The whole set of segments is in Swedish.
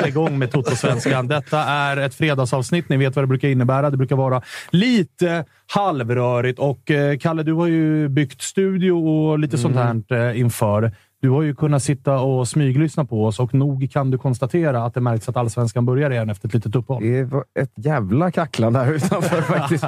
Redan igång med Toto-svenskan. Detta är ett fredagsavsnitt. Ni vet vad det brukar innebära. Det brukar vara lite halvrörigt. Och eh, Kalle, du har ju byggt studio och lite sånt här eh, inför. Du har ju kunnat sitta och smyglyssna på oss och nog kan du konstatera att det märks att allsvenskan börjar igen efter ett litet uppehåll. Det var ett jävla kacklande här utanför faktiskt.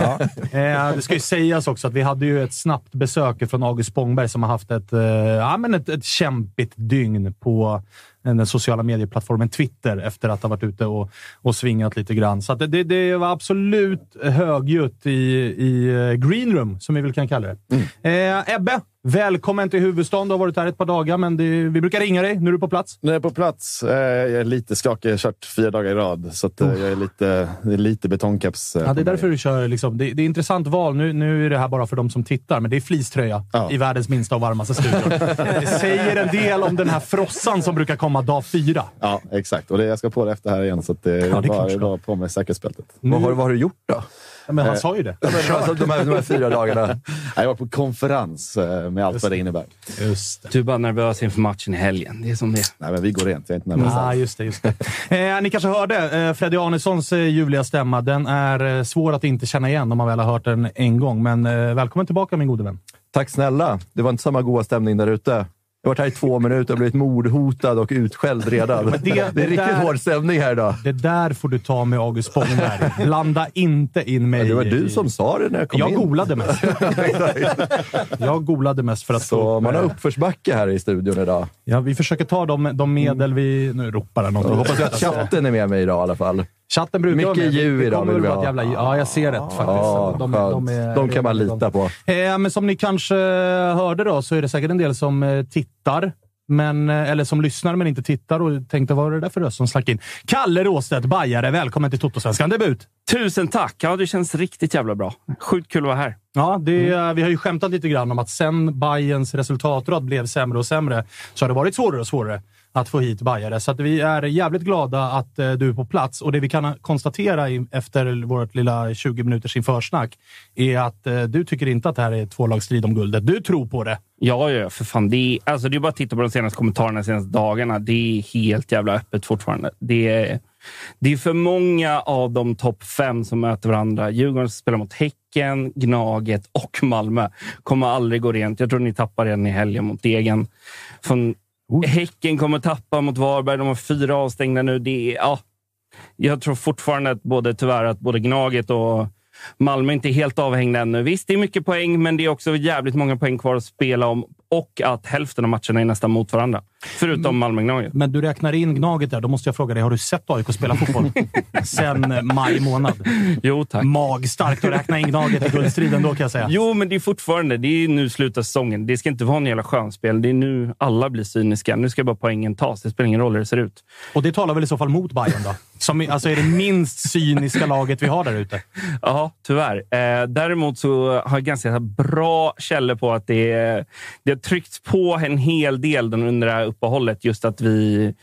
Ja. Eh, det ska ju sägas också att vi hade ju ett snabbt besök från August Spångberg som har haft ett, eh, ja, men ett, ett kämpigt dygn på den sociala medieplattformen Twitter efter att ha varit ute och, och svingat lite grann. Så det, det, var absolut högljutt i, i eh, green room, som vi väl kan kalla det. Eh, Ebbe, välkommen till huvudstaden. Du har varit här ett par dagar, men det, vi brukar ringa dig. Nu är du på plats. Nu är jag på plats. Eh, Jag är lite skakig. Jag har kört fyra dagar i rad, så att eh, jag är lite, det är lite betongkeps. eh, Ja, det är mig. därför du kör. Liksom, det, det är intressant val. Nu, nu är det här bara för de som tittar, men det är fleecetröja Ja. i världens minsta och varmaste studio. det säger en del om den här frossan som brukar komma dag fyra. Ja, exakt. Och det, jag ska på det efter här igen, så att det, det är klart bara, bara på med säkerhetsbältet. Vad har, vad har du gjort då? Men han sa ju det. Alltså, de, här, de här fyra dagarna. Jag var på konferens eh, med allt vad det innebär. Just det. Du är bara nervös inför matchen i helgen. Det är som det. Nej, men vi går rent. Jag är inte nervös Ah, alls. just det, just det. Eh, ni kanske hörde eh, Freddy Arnessons eh, ljuvliga stämma. Den är eh, svår att inte känna igen om man väl har hört den en gång. Men eh, välkommen tillbaka min gode vän. Tack snälla. Det var inte samma goda stämning där ute. Jag har varit här i två minuter och blivit mordhotad och utskälld redan. det- det, är riktigt där- hård stämning här idag. Det där får du ta med August Spångberg. Blanda inte in mig. Det var du som sa det när jag kom Jag in. golade mest. Jag golade mest för att Så upp, man har uppförsbacke här i studion idag. Ja, vi försöker ta de, de medel vi... Nu ropar han något. Jag hoppas att chatten är med mig idag i alla fall. Chatten brukar Mycket vara med. Det idag vill vi ha. jävla... Ja, jag ser rätt faktiskt. Ja, de, de, är, De kan man lita på. Eh, men som ni kanske hörde då, så är det säkert en del som eh, tittar. Men, eh, eller som lyssnar men inte tittar och tänkte vad är det där för röst som slack in? Kalle Råstedt, bajare, välkommen till Totosvenskan debut! Tusen tack! Ja, det känns riktigt jävla bra. Sjukt kul att vara här. Ja, det, eh, vi har ju skämtat lite grann om att sen Bayerns resultatrad blev sämre och sämre så har det varit svårare och svårare att få hit bajare. Så att vi är jävligt glada att eh, du är på plats. Och det vi kan konstatera i, efter vårt lilla 20 minuters införsnack är att eh, du tycker inte att det här är tvålagsstrid om guldet. Du tror på det. Ja, ja, för fan. Det är, alltså, det är bara att titta på de senaste kommentarerna de senaste dagarna. Det är helt jävla öppet fortfarande. Det är, det är för många av de topp fem som möter varandra. Djurgården spelar mot Häcken, Gnaget och Malmö. Kommer aldrig gå rent. Jag tror ni tappar den i helgen mot Degen. Från Häcken kommer tappa mot Varberg. De har fyra avstängda nu. Det är, ja, jag tror fortfarande att både, tyvärr, att både Gnaget och Malmö inte är helt avhängda ännu. Visst, det är mycket poäng, men det är också jävligt många poäng kvar att spela om och att hälften av matcherna är nästan mot varandra. Förutom Malmö-Gnaget. Men du räknar in Gnaget där. Då måste jag fråga dig, har du sett AIK spela fotboll sen eh, maj månad? Jo, tack. Magstarkt att räkna in Gnaget i guldstriden då kan jag säga. Jo, men det är fortfarande det är nu slutet av säsongen. Det ska inte vara en jävla skönspel. Det är nu alla blir cyniska. Nu ska bara poängen tas. Det spelar ingen roll hur det ser ut. Och det talar väl i så fall mot Bayern då? Som är- alltså är det minst cyniska laget vi har där ute. Ja, tyvärr. Eh, däremot så har jag ganska bra källor på att det, det har tryckts på en hel del under det här uppehållet. Just att vi...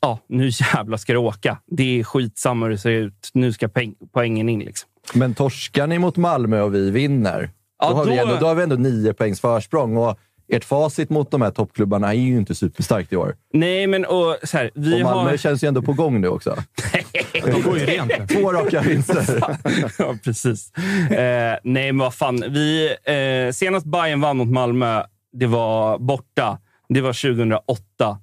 Ja, nu jävlar ska det åka. Det är skitsamma hur det ser ut. Nu ska peng, poängen in. Liksom. Men torskar ni mot Malmö och vi vinner, Ja, då, har vi då- ändå, då har vi ändå nio poängs försprång. Och ert facit mot de här toppklubbarna är ju inte superstarkt i år. Nej, men och, så här, vi Och Malmö har... känns ju ändå på gång nu också. De går ju rent. Två raka vinster. ja, precis. Eh, nej, men vad fan. Vi, eh, senast Bayern vann mot Malmö, det var borta. Det var 2008.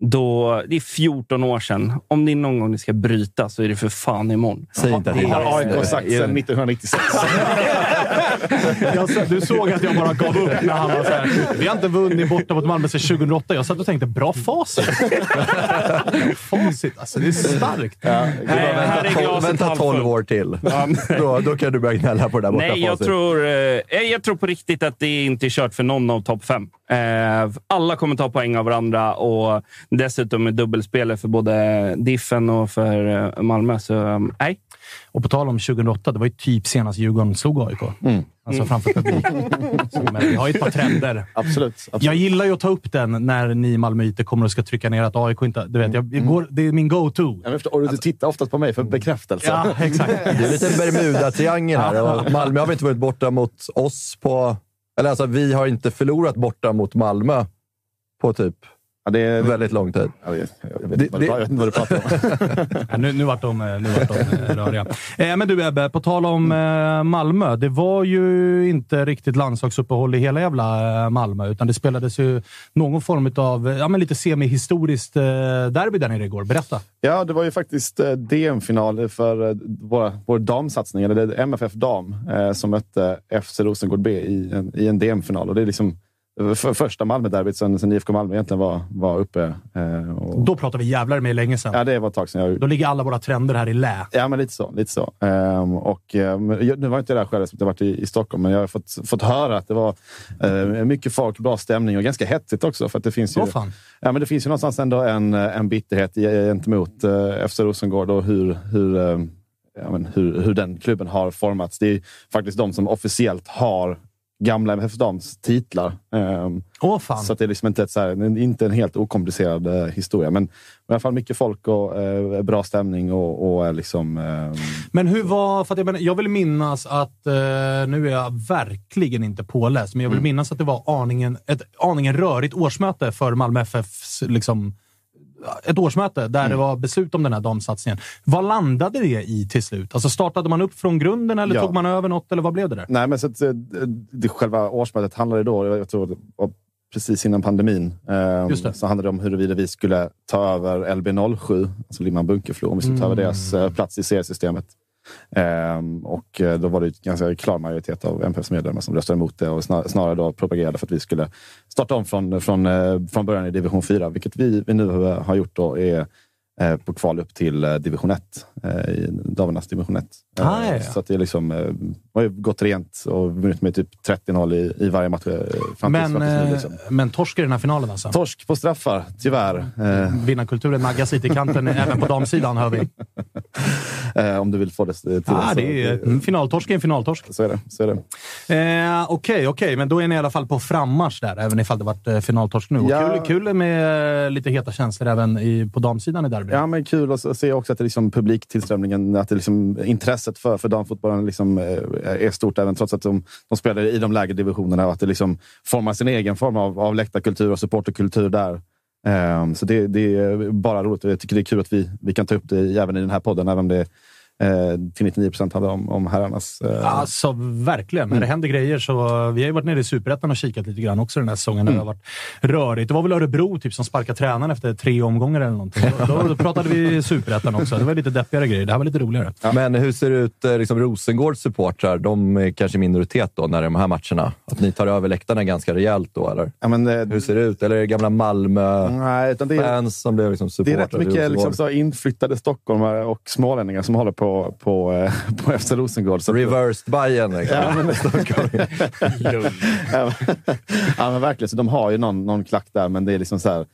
Då, det är 14 år sedan. Om det är någon gång ni ska bryta så är det för fan imorgon. Säg inte Det har AIK sagt sedan 1996. Jag, du såg att jag bara gav upp när han var så här. Vi har inte vunnit borta mot Malmö sedan 2008. Jag satt och tänkte, bra facit. facit, alltså det är starkt. Nej, här är Vänta, tolv, glaset vänta halvfullt. 12 år till. Ja, Då, då kan du börja gnälla på det där borta Nej, jag facit. tror, eh, jag tror på riktigt att det inte är kört för någon av topp fem. Eh, alla kommer ta poäng av varandra och dessutom är dubbelspelet för både Diffen och för eh, Malmö. Så eh, nej. Och på tal om 2008, det var ju typ senast Djurgården slog AIK. Alltså framför publik. Så, men vi har ju ett par trender. Absolut. absolut. Jag gillar ju att ta upp den när ni malmöiter kommer och ska trycka ner att AIK inte... Du vet, jag, jag går, det är min go-to. Och du tittar oftast på mig för bekräftelse. Ja, exakt. Det är lite en Bermuda-triangel här. Och Malmö har väl inte varit borta mot oss på... Eller alltså, vi har inte förlorat borta mot Malmö på typ Ja, det är, väldigt lång tid. jag, vet, jag, vet Det- vad jag vet inte vad du pratar om. Nu, nu vart de, eh, nu vart de eh, röriga. Eh, men du Ebbe, på tal om eh, Malmö. Det var ju inte riktigt landslagsuppehåll i hela jävla eh, Malmö, utan det spelades ju någon form av ja, men lite semi-historiskt eh, derby där nere igår. Berätta. Ja, det var ju faktiskt eh, DM-final för eh, våra, vår damsatsning, eller MFF Dam, eh, som mötte FC Rosengård B i en, i en DM-final. Och det är liksom för, första Malmö-derbyt sen, sen IFK Malmö egentligen var, var uppe. Eh, och, Då pratar vi jävlar med länge sedan. ja, det var ett tag sedan jag Då ligger alla våra trender här i lä. Ja, men lite så. Lite så. Ehm, och, ehm, jag, nu var inte jag där själv, som jag varit i, i Stockholm, men jag har fått, fått höra att det var eh, mycket folk, bra stämning och ganska hetsigt också. För att det finns ju, fan. ja, men det finns ju någonstans ändå en, en bitterhet gentemot eh, FC Rosengård och hur, hur, eh, ja, men hur, hur den klubben har formats. Det är faktiskt de som officiellt har gamla MFF Dams titlar. Ehm, Åh, fan. så det är liksom inte, ett, så här, inte en helt okomplicerad eh, historia. Men, i alla fall mycket folk och eh, bra stämning och, och eh, liksom... ehm, Men hur var... För jag, menar, jag vill minnas att... Eh, nu är jag verkligen inte påläst, men jag vill minnas att det var aningen, ett aningen rörigt årsmöte för Malmö FFs... Liksom, ett årsmöte där det var beslut om den här damsatsningen. Vad landade det i till slut? Alltså startade man upp från grunden eller Ja. tog man över något? Eller vad blev det där? Nej, men så att, eh, det, själva årsmötet handlade då, jag tror precis innan pandemin, eh, så handlade det om huruvida vi skulle ta över LB07, alltså Limhamn Bunkeflo, om vi skulle ta över deras eh, plats i seriesystemet. Ehm, och eh, då var det en ganska klar majoritet av MPFs medlemmar som röstade emot det och snar- snarare då propagerade för att vi skulle starta om från, från, eh, från början i division 4, vilket vi, vi nu har- har gjort då är eh, på kval upp till eh, division 1, eh, i damernas division 1. Eh, Ah, ja. Så att det liksom, eh, har ju gått rent och vunnit med typ 30-0 i, i varje match. eh, Fram Men, fram tills nu, eh, liksom. men torsk i den här finalen alltså? Torsk på straffar, tyvärr. Eh, Vinnarkulturen naggas lite i kanten även på damsidan, hör vi. eh, om du vill få det till Ah, så, det är, en finaltorsk är en finaltorsk. så är det. Det. Eh, Okej, okej, men då är ni i alla fall på frammarsch där, även ifall det varit eh, finaltorsk nu. Ja. Kul, kul med eh, lite heta känslor även i, på damsidan i derbyt. Ja, men kul att se också att det liksom publiktillströmningen, att det liksom, intresset för, för damfotbollen liksom, eh, är stort även trots att de, de spelar i de lägre divisionerna och att det liksom formar sin egen form av, av läktarkultur och supporterkultur där. Ehm, så det, det är bara roligt. Jag tycker det är kul att vi, vi kan ta upp det även i den här podden, även om det till 99 procent handlar om, om herrarnas. Eh, Alltså verkligen. När det händer grejer så... Vi har ju varit nere i Superettan och kikat lite grann också den här säsongen. När det har varit rörigt. Det var väl Örebro typ, som sparkade tränaren efter tre omgångar eller någonting. Då, då pratade vi Superettan också. Det var lite deppigare grejer. Det här var lite roligare. Men hur ser det ut, eh, liksom Rosengårds supportrar? De är kanske minoritet då när det är de här matcherna? Att ni tar över läktarna ganska rejält då, eller? ja, men, eh, Hur ser det ut? Eller är det gamla Malmö-fans nej, utan det är, som blev liksom det supportrar är rätt mycket liksom, så inflyttade stockholmare och smålänningar som håller på, på, eh, på FC Rosengård. Så Reversed Bayern liksom. Ja, men, ja, verkligen. Så de har ju någon, någon klack där, men det är liksom så här.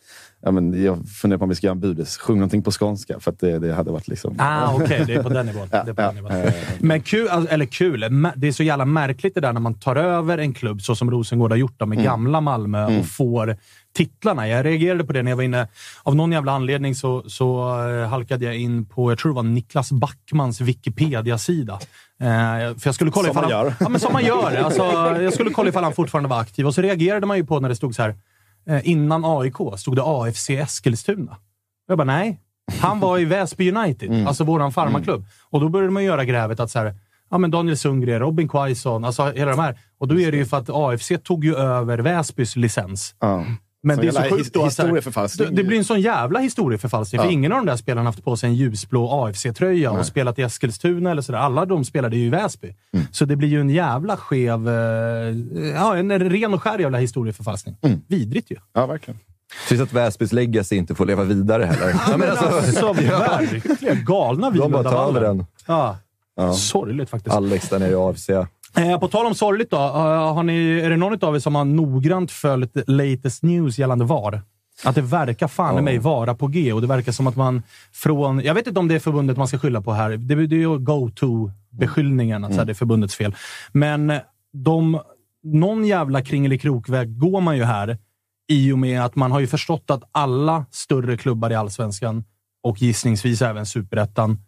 Ja, men jag funderar på om vi ska göra en budis. Sjung någonting på skånska, för att det, det hade varit liksom... Ah, Okej, det är på den nivån. Ja, det är på den nivån. Men kul, eller kul, det är så jävla märkligt det där när man tar över en klubb så som Rosengård har gjort med Mm. gamla Malmö och får titlarna. Jag reagerade på det när jag var inne. Av någon jävla anledning så, så eh, halkade jag in på, jag tror det var Niklas Backmans Wikipedia-sida. Eh, för jag skulle kolla Som ifall man han, gör. Ja, men som man gör. Alltså, jag skulle kolla ifall han fortfarande var aktiv och så reagerade man ju på när det stod så här. Eh, innan AIK stod det AFC Eskilstuna. Jag bara, nej. Han var i Väsby United, Mm. alltså våran farmaklubb. Och då började man göra grävet att så här, ja, men Daniel Sundgren, Robin Quaison, alltså hela de här. Och då är det ju för att AFC tog ju över Väsbys licens. ja. Men Så det är så sjukt då. att. Det, det blir en sån jävla historieförfalskning. För Ja. ingen av de där spelarna har haft på sig en ljusblå AFC-tröja och spelat i Eskilstuna eller sådär. Alla de spelade ju i Väsby. Mm. Så det blir ju en jävla skev... eh, Ja, en ren och skär jävla historieförfalskning. Mm. Vidrigt ju. ja, verkligen. Trist att Väsbys legacy inte får leva vidare heller. Ja, men alltså, Alltså, verkligen galna de bara tar över den. Ja. Ja. Sorgligt faktiskt. Alex där nere i AFC. Eh, på tal om sorgligt då. eh, har ni, är det någon av er som har noggrant följt latest news gällande VAR? Att det verkar fan i mig vara på G och det verkar som att man från... Jag vet inte om det är förbundet man ska skylla på här. Det, det är ju go-to-beskyllningen, att här, det är förbundets fel. Men de, någon jävla kringelikrokväg går man ju här i och med att man har ju förstått att alla större klubbar i allsvenskan och gissningsvis även superettan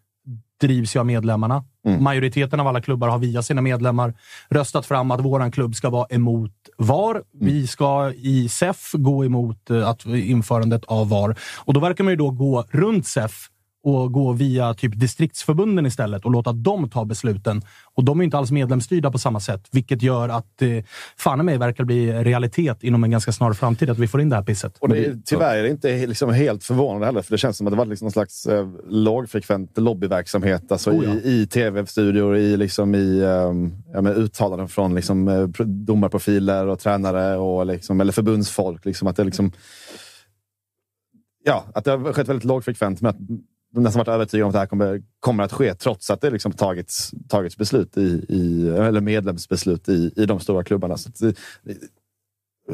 drivs ju av medlemmarna. Majoriteten av alla klubbar har via sina medlemmar röstat fram att våran klubb ska vara emot VAR. Vi ska i SEF gå emot eh, att införandet av VAR. Och då verkar man ju då gå runt SEF och gå via typ distriktsförbunden istället och låta dem ta besluten. Och de är inte alls medlemsstyrda på samma sätt, vilket gör att eh, fan mig verkar bli realitet inom en ganska snar framtid att vi får in det här pisset. Och det, är- tyvärr är det inte liksom helt förvånande heller, för det känns som att det var liksom någon slags eh, lågfrekvent lobbyverksamhet. Alltså Oh ja. i, i tv-studior, i, liksom i ehm, ja, men uttalanden från liksom, eh, pro- domarprofiler och tränare och liksom, eller förbundsfolk. Liksom, att det liksom, ja, att det har skett väldigt lågfrekvent, men att nästan varit övertygade om att det här kommer, kommer att ske, trots att det liksom tagits, tagits beslut i, i, eller medlemsbeslut i, i de stora klubbarna. Så att det,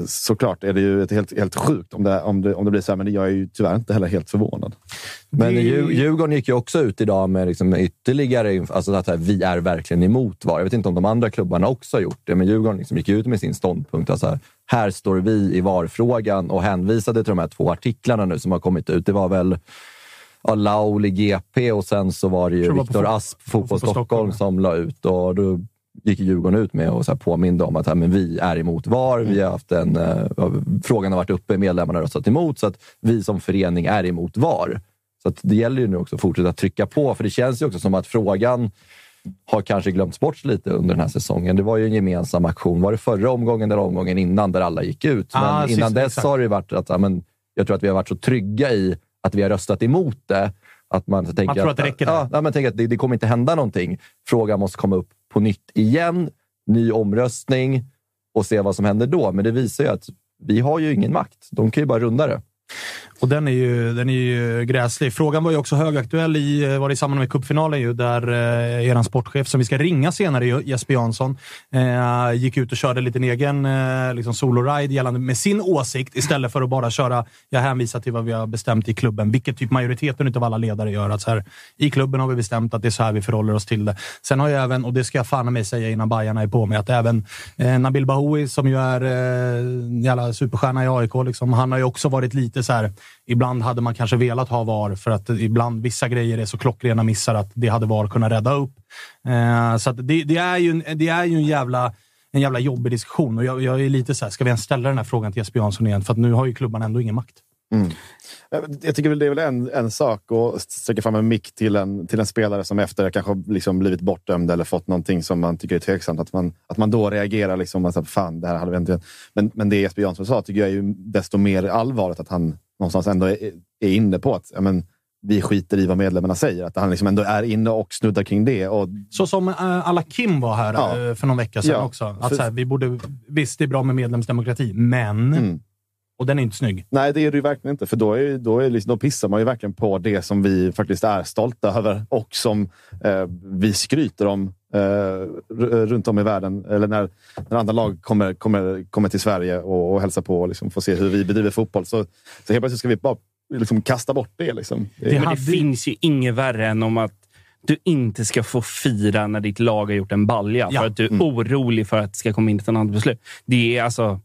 såklart är det ju ett helt, helt sjukt om det, om, det, om det blir så här, men jag är ju tyvärr inte heller helt förvånad. Men Det- Dju- Djurgården gick ju också ut idag med liksom ytterligare alltså att här, vi är verkligen emot VAR. Jag vet inte om de andra klubbarna också har gjort det, men Djurgården liksom gick ut med sin ståndpunkt. Alltså här, här står vi i VAR-frågan och hänvisade till de här två artiklarna nu som har kommit ut. Det var väl Laul i GP och sen så var det ju Viktor Asp, Fotboll Stockholm, Stockholm. som la ut. Och då gick Djurgården ut med och så här påminde om att här, men vi är emot VAR. Vi har haft en, eh, frågan har varit uppe, medlemmarna har röstat emot, så att vi som förening är emot VAR. Så det gäller ju nu också att fortsätta trycka på, för det känns ju också som att frågan har kanske glömts bort lite under den här säsongen. Det var ju en gemensam aktion. Var det förra omgången eller omgången innan där alla gick ut? Men Ah, innan sist- dess exakt. har det varit att men, jag tror att vi har varit så trygga i att vi har röstat emot det. Att man, tänker tror att det räcker ja, ja, man tänker att det, det kommer inte hända någonting. Frågan måste komma upp på nytt igen. Ny omröstning och se vad som händer då. Men det visar ju att vi har ju ingen makt. De kan ju bara runda det. Och den är ju, den är ju gräslig. Frågan var ju också högaktuell i, var det i samband med cupfinalen ju, där eh, eran sportchef, som vi ska ringa senare, Jesper Jansson, eh, gick ut och körde lite en egen eh, liksom solo-ride gällande med sin åsikt istället för att bara köra, jag hänvisar till vad vi har bestämt i klubben, vilket typ majoriteten av alla ledare gör. Att så här, I klubben har vi bestämt att det är så här vi förhåller oss till det. Sen har ju även, och det ska jag fan mig säga innan Bajarna är på mig, att även eh, Nabil Bahoui, som ju är eh, en jävla superstjärna i AIK, liksom, han har ju också varit lite så här. Ibland hade man kanske velat ha VAR för att ibland vissa grejer är så klockrena missar att det hade VAR kunnat rädda upp. Eh, så att det, det, är ju, en- det är ju en jävla, en jävla jobbig diskussion och jag, jag är lite så här, ska vi ens ställa den här frågan till Jesper Jansson igen? För att nu har ju klubban ändå ingen makt. Mm. Eh, jag tycker väl det är väl en, en sak att sträcka fram en mick till en, till en spelare som efter kanske liksom blivit bortdömd eller fått någonting som man tycker är tveksamt. Att man, att man då reagerar liksom. Alltså, Fan, det här hade vi inte... Men, men det Jesper Jansson sa tycker jag är ju desto mer allvarligt. Att han någonstans ändå är, är inne på att ja, men, vi skiter i vad medlemmarna säger. Att han liksom ändå är inne och snuddar kring det. Och... Så som uh, alla Kim var här Ja. eh, för någon vecka sedan Ja. också. Att För- så här, vi borde, visst, det är bra med medlemsdemokrati, men... Mm. Och den är inte snygg. Nej, det är det ju verkligen inte. För då, är, då, är liksom, då pissar man ju verkligen på det som vi faktiskt är stolta över och som eh, vi skryter om eh, runt om i världen. Eller när, när andra lag kommer, kommer, kommer till Sverige och, och hälsar på och liksom får se hur vi bedriver fotboll. Så, så helt plötsligt ska vi bara liksom kasta bort det. Liksom. Det, Men det finns ju inget värre än om att du inte ska få fira när ditt lag har gjort en balja Ja. för att du är Mm. orolig för att det ska komma in ett annat beslut. Det är alltså...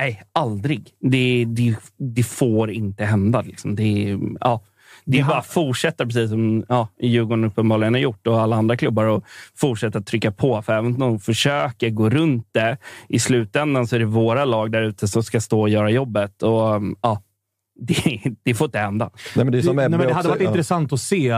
Nej, aldrig. Det, det, det får inte hända. Liksom. Det, är- ja, det Det är har- bara att fortsätta, precis som ja, Djurgården uppenbarligen har gjort och alla andra klubbar, och fortsätta trycka på. För även om de försöker gå runt det, i slutändan så är det våra lag där ute som ska stå och göra jobbet. Och ja, det, det får inte hända. Nej, men det är som nej, men det hade också- varit ja. intressant att se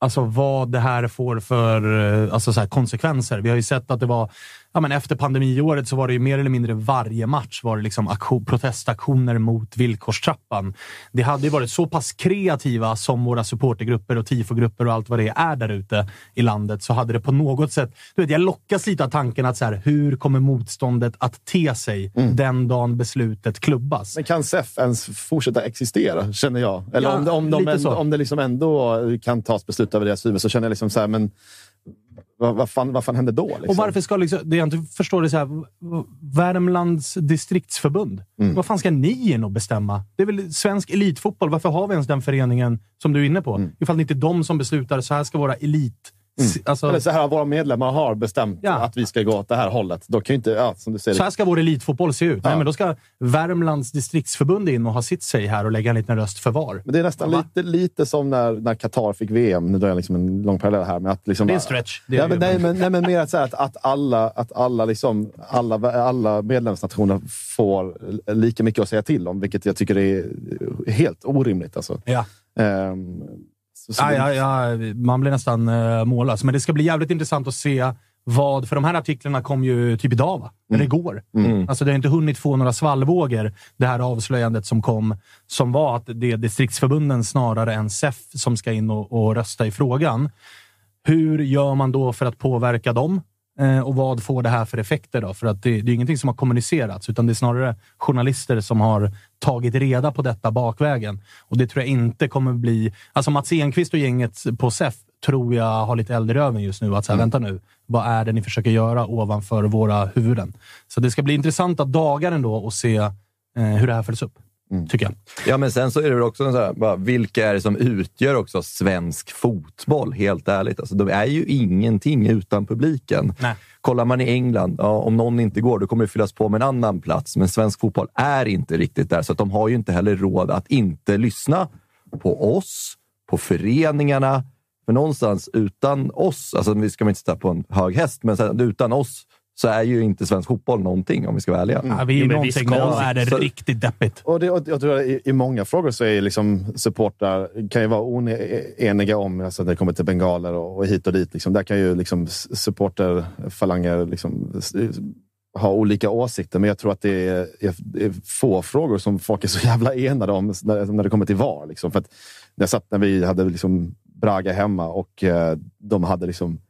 alltså, vad det här får för eh, alltså, så här, konsekvenser. Vi har ju sett att det var Ja, men efter pandemiåret så var det ju mer eller mindre varje match var det liksom aktion, protestaktioner mot villkorstrappan. Det hade ju varit så pass kreativa som våra supportergrupper och tifogrupper och allt vad det är där ute i landet så hade det på något sätt... Du vet, jag lockas lite av tanken att så här, hur kommer motståndet att te sig den dagen beslutet klubbas? Men kan SEF ens fortsätta existera, känner jag? Eller Ja, om, om, de så. om det liksom ändå kan tas beslut över deras huvud så känner jag liksom så här, men vad, vad, fan, vad fan händer då? Liksom? Och varför ska liksom, det jag inte förstår är så här, Värmlands distriktsförbund. Mm. Vad fan ska ni in och bestämma? Det är väl svensk elitfotboll. Varför har vi ens den föreningen som du är inne på? Mm. Ifall det inte är de som beslutar, så här ska våra elit... Alltså, Eller så här, våra medlemmar har bestämt Ja. att vi ska gå åt det här hållet. Då kan inte, ja, som du säger, så här ska vår elitfotboll se ut. Nej, Ja. men då ska Värmlands distriktsförbund in och ha sitt säg här och lägga en liten röst för var. Men det är nästan Va? lite, lite som när, Qatar fick VM. Nu drar jag liksom en lång parallell här. Men att liksom, Det är en stretch. Är det men, nej, men, nej, men mer att, så här, att, att alla, att alla, liksom, alla, alla medlemsnationer får lika mycket att säga till om, vilket jag tycker är helt orimligt. Alltså. Ja. Så, Ja, ja, ja, man blir nästan uh, mållös. Men det ska bli jävligt intressant att se vad... För de här artiklarna kom ju typ idag, va? Eller igår. Mm. Alltså det har inte hunnit få några svallvågor, det här avslöjandet som kom, som var att det är distriktsförbunden snarare än SEF som ska in och, och rösta i frågan. Hur gör man då för att påverka dem? Eh, och vad får det här för effekter? då? För att det, det är ingenting som har kommunicerats, utan det är snarare journalister som har tagit reda på detta bakvägen. Och det tror jag inte kommer bli... Alltså Mats Enqvist och gänget på SEF tror jag har lite eld i röven just nu. Att säga, vänta nu, vad är det ni försöker göra ovanför våra huvuden? Så det ska bli intressanta dagar ändå och se eh, hur det här följs upp. Tycker jag. Ja, men sen så är det väl också en så här, bara, vilka är det som utgör också svensk fotboll? Helt ärligt. Alltså, de är ju ingenting utan publiken. Nej. Kollar man i England, ja, om någon inte går, då kommer det fyllas på med en annan plats. Men svensk fotboll är inte riktigt där, så att de har ju inte heller råd att inte lyssna på oss, på föreningarna. För någonstans utan oss, alltså vi ska man inte sitta på en hög häst, men utan oss så är ju inte svensk fotboll någonting om vi ska vara ärliga. Ja, vi är Jo, någonting, då är det så- riktigt deppigt. Och, det, och jag tror att i, i många frågor så är liksom supportrar kan ju vara oeniga om, alltså när det kommer till bengaler och, och hit och dit. Liksom, där kan ju liksom supporterfalanger liksom, ha olika åsikter. Men jag tror att det är, är, är få frågor som folk är så jävla enade om när, när det kommer till VAR. Liksom. För att jag satt när vi hade liksom Braga hemma och eh, de hade liksom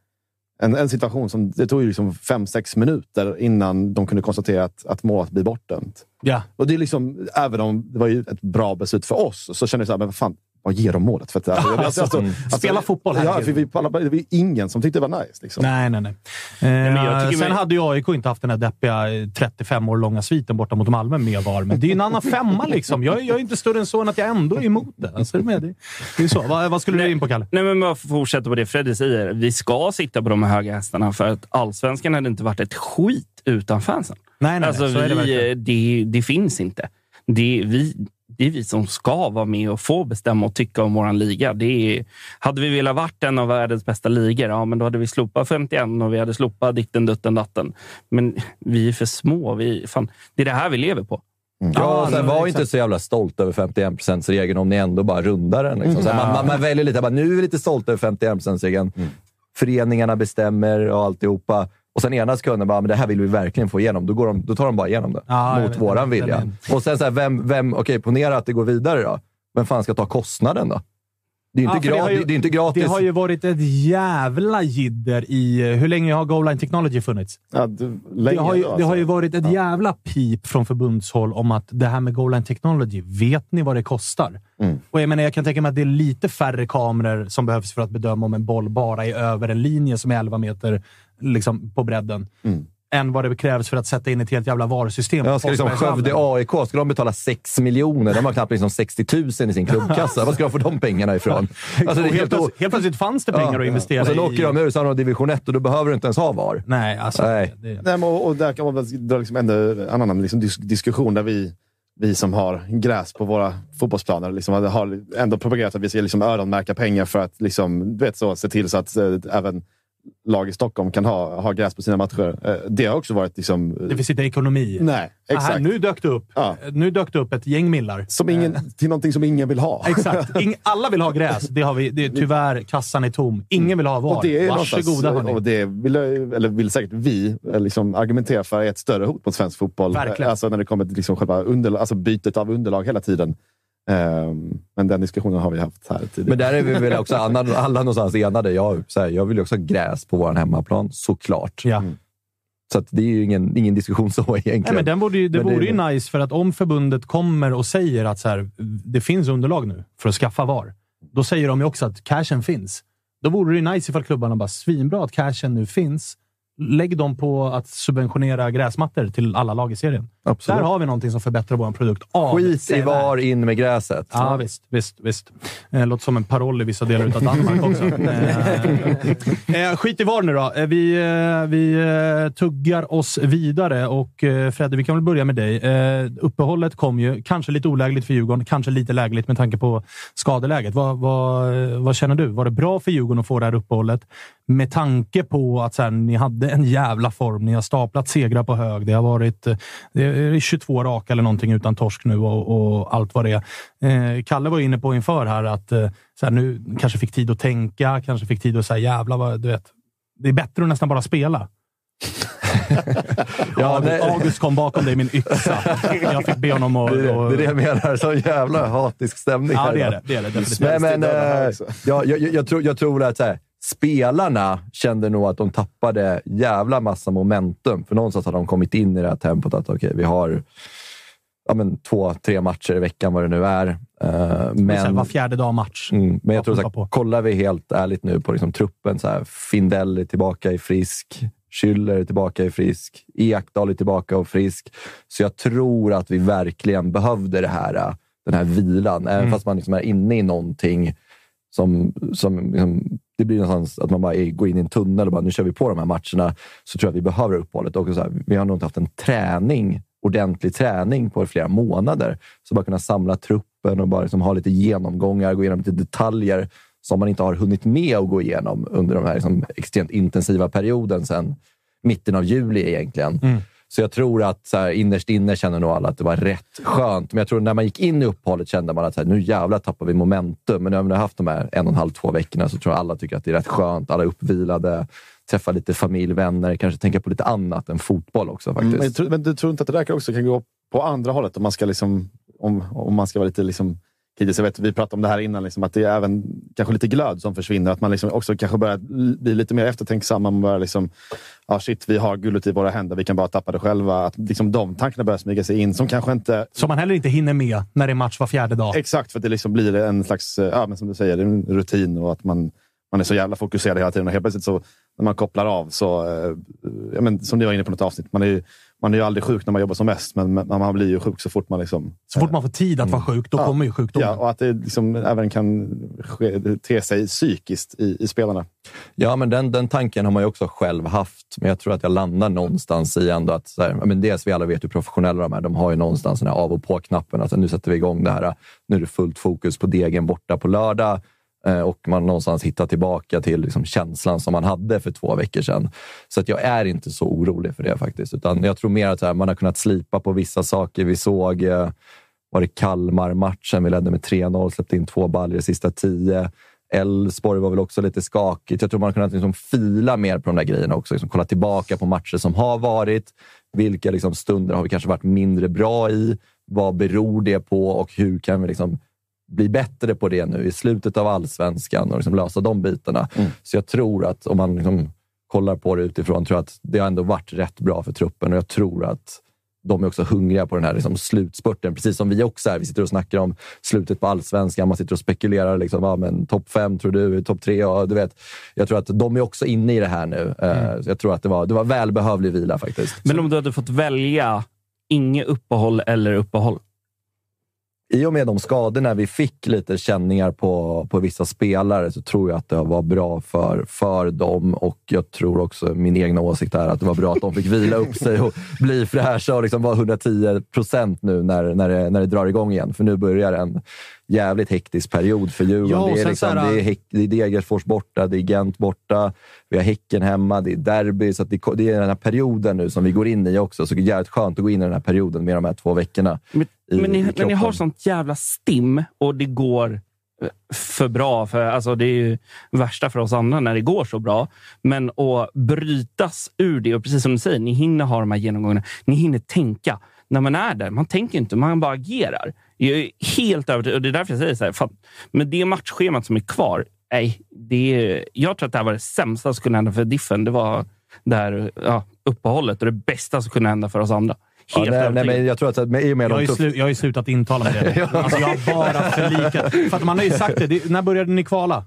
en, en situation som det tog ju liksom fem, sex minuter innan de kunde konstatera att, att målet blir bortdömt. Ja. Och det är liksom, även om det var ju ett bra beslut för oss, så kände jag så här, men fan, vad ger de målet? För att, alltså, Alltså, alltså, spela fotboll, Ja, för vi, alla, det var ingen som tyckte det var nice. Liksom. Nej, nej, nej. Eh, jag sen mig- hade ju AIK inte haft den här deppiga eh, 35 år långa sviten borta mot Malmö med VAR, men det är ju en annan femma liksom. Jag, är- jag är inte större än så än att jag ändå är emot det. Alltså, är du med? Det, det är så. Vad, vad skulle du in på, Kalle? Nej, men bara fortsätta på det Freddy säger. Vi ska sitta på de här höga hästarna för att allsvenskan hade inte varit ett skit utan fansen. Nej, nej, nej. Alltså, så är det vi, verkligen. det, det finns inte. Det vi, det är vi som ska vara med och få bestämma och tycka om vår liga. Det är, hade vi velat varit en av världens bästa ligor, ja, men då hade vi slopat 51 och vi hade slopat ditten, dutten, datten. Men vi är för små. Vi, fan, det är det här vi lever på. Ja, sen var exakt. inte så jävla stolt över 51 regeln om ni ändå bara rundar den. Liksom. Här, man, man, man väljer lite, bara, nu är vi lite stolta över 51 regeln Föreningarna bestämmer och alltihopa. Och sen ena sekunden bara, men det här vill vi verkligen få igenom. Då, går de, då tar de bara igenom det. Ja, jag mot vet, våran vilja. Och sen så här, vem, vem, okej, ponera att det går vidare då. Vem fan ska ta kostnaden då? Det är inte, Ja, för det har gratis, ju- det är inte gratis. Det har ju varit ett jävla jidder i... Hur länge har Goal Line Technology funnits? Ja, du, Det länge har, ju, då, det har ju alltså. varit ett jävla pip från förbundshåll om att det här med Goal Line Technology, vet ni vad det kostar? Mm. Och jag, menar, jag kan tänka mig att det är lite färre kameror som behövs för att bedöma om en boll bara är över en linje som är 11 meter liksom, på bredden. Mm. Än vad det krävs för att sätta in ett helt jävla VAR-system. Ja, ska liksom. Skövde AIK, ska de betala 6 miljoner? De har knappt liksom 60 000 i sin klubbkassa. Var ska de få de pengarna ifrån? Alltså, det helt, helt plötsligt, helt plötsligt fanns det pengar Ja. att investera Och sen i. åker de ur så har de division 1 och då behöver du inte ens ha VAR. Nej, alltså. Nej. Det, Nej, men, och, och där kan man väl dra liksom ändå en annan liksom dis diskussion där vi, vi som har gräs på våra fotbollsplaner liksom har ändå propagerat att vi ska liksom öronmärka pengar för att liksom, du vet, så, se till så att eh, även lag i Stockholm kan ha, ha gräs på sina matcher. Eh, det har också varit... Liksom, det finns inte ekonomi. nej, exakt. Här, nu, dök det upp, Ja. nu dök det upp ett gäng millar. Som ingen, till någonting som ingen vill ha. Exakt. Ing, alla vill ha gräs. Det har vi. Det är, tyvärr, kassan är tom. Ingen vill ha VAR. Och det är Varsågoda hörni. Och det vill, eller vill säkert vi eh, liksom argumentera för är ett större hot mot svensk fotboll. Verkligen. Alltså när det kommer till liksom själva underlag, alltså bytet av underlag hela tiden. Ehm, men den diskussionen har vi haft här tidigare. Men där är vi väl också alla, alla någonstans enade. Jag, så här, jag vill ju också ha gräs på vår hemmaplan, såklart. Ja. Så att det är ju ingen, ingen diskussion så egentligen. Nej, men den borde ju, det Men det- vore ju nice, för att om förbundet kommer och säger att så här, det finns underlag nu för att skaffa VAR, då säger de ju också att cashen finns. Då vore det ju nice ifall klubbarna bara svinbra att cashen nu finns. Lägg dem på att subventionera gräsmattor till alla lag i serien. Absolut. Där har vi någonting som förbättrar vår produkt. Skit i. VAR, in med gräset. Ja, visst. visst, visst. Eh, låter som en paroll i vissa delar av Danmark också. Eh, eh, skit i VAR nu då. Eh, vi eh, vi tuggar oss vidare och eh, Fredde, vi kan väl börja med dig. Eh, uppehållet kom ju. Kanske lite olägligt för Djurgården, kanske lite lägligt med tanke på skadeläget. Vad, vad, vad känner du? Var det bra för Djurgården att få det här uppehållet? Med tanke på att så här, ni hade en jävla form. Ni har staplat segrar på hög. Det har varit eh, det är 22 raka eller någonting utan torsk nu och, och allt vad det är. Eh, Kalle var inne på inför här att eh, så här, nu kanske fick tid att tänka, kanske fick tid att säga jävla vad, du vet. Det är bättre att nästan bara spela. Ja, August, det- August kom bakom dig med en yxa. Jag fick be honom att... Det är det, är det jag menar. Sån jävla hatisk stämning Ja, det är det. Det är det definitivt. Nej, men, eh, också. jag, jag, jag, tror, jag tror att så här, spelarna kände nog att de tappade jävla massa momentum. För någonstans hade de kommit in i det här tempot att okej, vi har ja, men, två, tre matcher i veckan, vad det nu är. Här, men, var fjärde dag match. mm, men jag tror på. kollar vi helt ärligt nu på liksom, truppen, så här, Findell är tillbaka i frisk. Schüller är tillbaka i frisk. Ekdal är tillbaka och frisk. Så jag tror att vi verkligen behövde det här, den här vilan. Även Mm. fast man liksom är inne i någonting som, som liksom, det blir någonstans att man bara går in i en tunnel och bara nu kör vi på de här matcherna. Så tror jag att vi behöver uppehållet. Och så här, vi har nog inte haft en träning, ordentlig träning på flera månader. Så bara kunna samla truppen och bara liksom ha lite genomgångar, gå igenom lite detaljer som man inte har hunnit med att gå igenom under de här liksom, extremt intensiva perioden sedan mitten av juli egentligen. Mm. Så jag tror att så här, innerst inne känner nog alla att det var rätt skönt. Men jag tror när man gick in i uppehållet kände man att så här, nu jävlar tappar vi momentum. Men har vi haft de här en och en halv, två veckorna så tror jag alla tycker att det är rätt skönt. Alla är uppvilade, träffa lite familj, vänner, kanske tänka på lite annat än fotboll också Mm, faktiskt. Men, jag tror- men du tror inte att det där också kan gå på andra hållet? Om man ska, liksom, om, om man ska vara lite liksom, kritisk. Jag vet, vi pratade om det här innan, liksom, att det är även kanske lite glöd som försvinner. Att man liksom också kanske börjar bli lite mer eftertänksam. Man börjar liksom, ah, shit, vi har guldet i våra händer, vi kan bara tappa det själva. Att liksom, de tankarna börjar smyga sig in som kanske inte... Som man heller inte hinner med när det är match var fjärde dag. Exakt, för det liksom blir en slags, ja, men som du säger, en rutin och att man, man är så jävla fokuserad hela tiden. Och helt plötsligt så, när man kopplar av, så, eh, ja, men, som ni var inne på något avsnitt, man är, ju, man är ju aldrig sjuk när man jobbar som mest, men men man blir ju sjuk så fort man... Liksom, Så fort man får tid att vara sjuk, då Ja. kommer ju sjukdomen. Ja, och att det liksom även kan ske, te sig psykiskt i, i spelarna. Ja, men den, den tanken har man ju också själv haft. Men jag tror att jag landar någonstans i ändå att, så här, men dels vi alla vet hur professionella de är. De har ju någonstans den här av och på-knappen. Alltså, nu sätter vi igång det här. Nu är det fullt fokus på degen borta på lördag. Eh, och man någonstans hittar tillbaka till liksom känslan som man hade för två veckor sedan. Så att jag är inte så orolig för det faktiskt. Utan jag tror mer att här, man har kunnat slipa på vissa saker. Vi såg eh, var det Kalmar-matchen. Vi ledde med 3-0, släppte in två baller i sista tio. Elfsborg var väl också lite skakigt. Jag tror man har kunnat liksom fila mer på de där grejerna också. Liksom kolla tillbaka på matcher som har varit. Vilka liksom stunder har vi kanske varit mindre bra i? Vad beror det på och hur kan vi liksom bli bättre på det nu i slutet av allsvenskan och liksom lösa de bitarna? Mm. Så jag tror att om man liksom kollar på det utifrån, tror jag att det har ändå varit rätt bra för truppen och jag tror att de är också hungriga på den här liksom slutspurten, precis som vi också är. Vi sitter och snackar om slutet på allsvenskan. Man sitter och spekulerar. Liksom, men topp fem, tror du? Topp tre? Ja, du vet. Jag tror att de är också inne i det här nu. Eh, så jag tror att det var, det var välbehövlig vila faktiskt. Men om du hade fått välja inget uppehåll eller uppehåll? I och med de skadorna vi fick lite känningar på, på vissa spelare så tror jag att det var bra för, för dem och jag tror också, min egna åsikt är att det var bra att de fick vila upp sig och bli fräscha och liksom vara 110 procent nu när, när, det, när det drar igång igen. För nu börjar en jävligt hektisk period för Djurgården. Och det, är liksom, här- det, är det är Degerfors borta, det är Gent borta, vi har Häcken hemma, det är derby. Så det, det är den här perioden nu som vi går in i också. Så det är jävligt skönt att gå in i den här perioden med de här två veckorna. Men, i- men, ni, men ni har sånt jävla stim och det går eh, för bra. För, alltså, det är ju värsta för oss andra när det går så bra. Men att brytas ur det, och precis som du säger, ni hinner ha de här genomgångarna. Ni hinner tänka. När man är där, man tänker inte, man bara agerar. Jag är helt övertygad, och det är därför jag säger så här, fan, med det matchschemat som är kvar, nej, det är, jag tror att det här var det sämsta som kunde hända för Diffen. Det var det här ja, uppehållet och det bästa som kunde hända för oss andra. Ja, Helt nej, nej, men jag tror att med, i och med Jag har, tuff- slu, jag har ju slutat intala mig det. Alltså jag har bara förlikat. För att man har ju sagt det. det. När började ni kvala?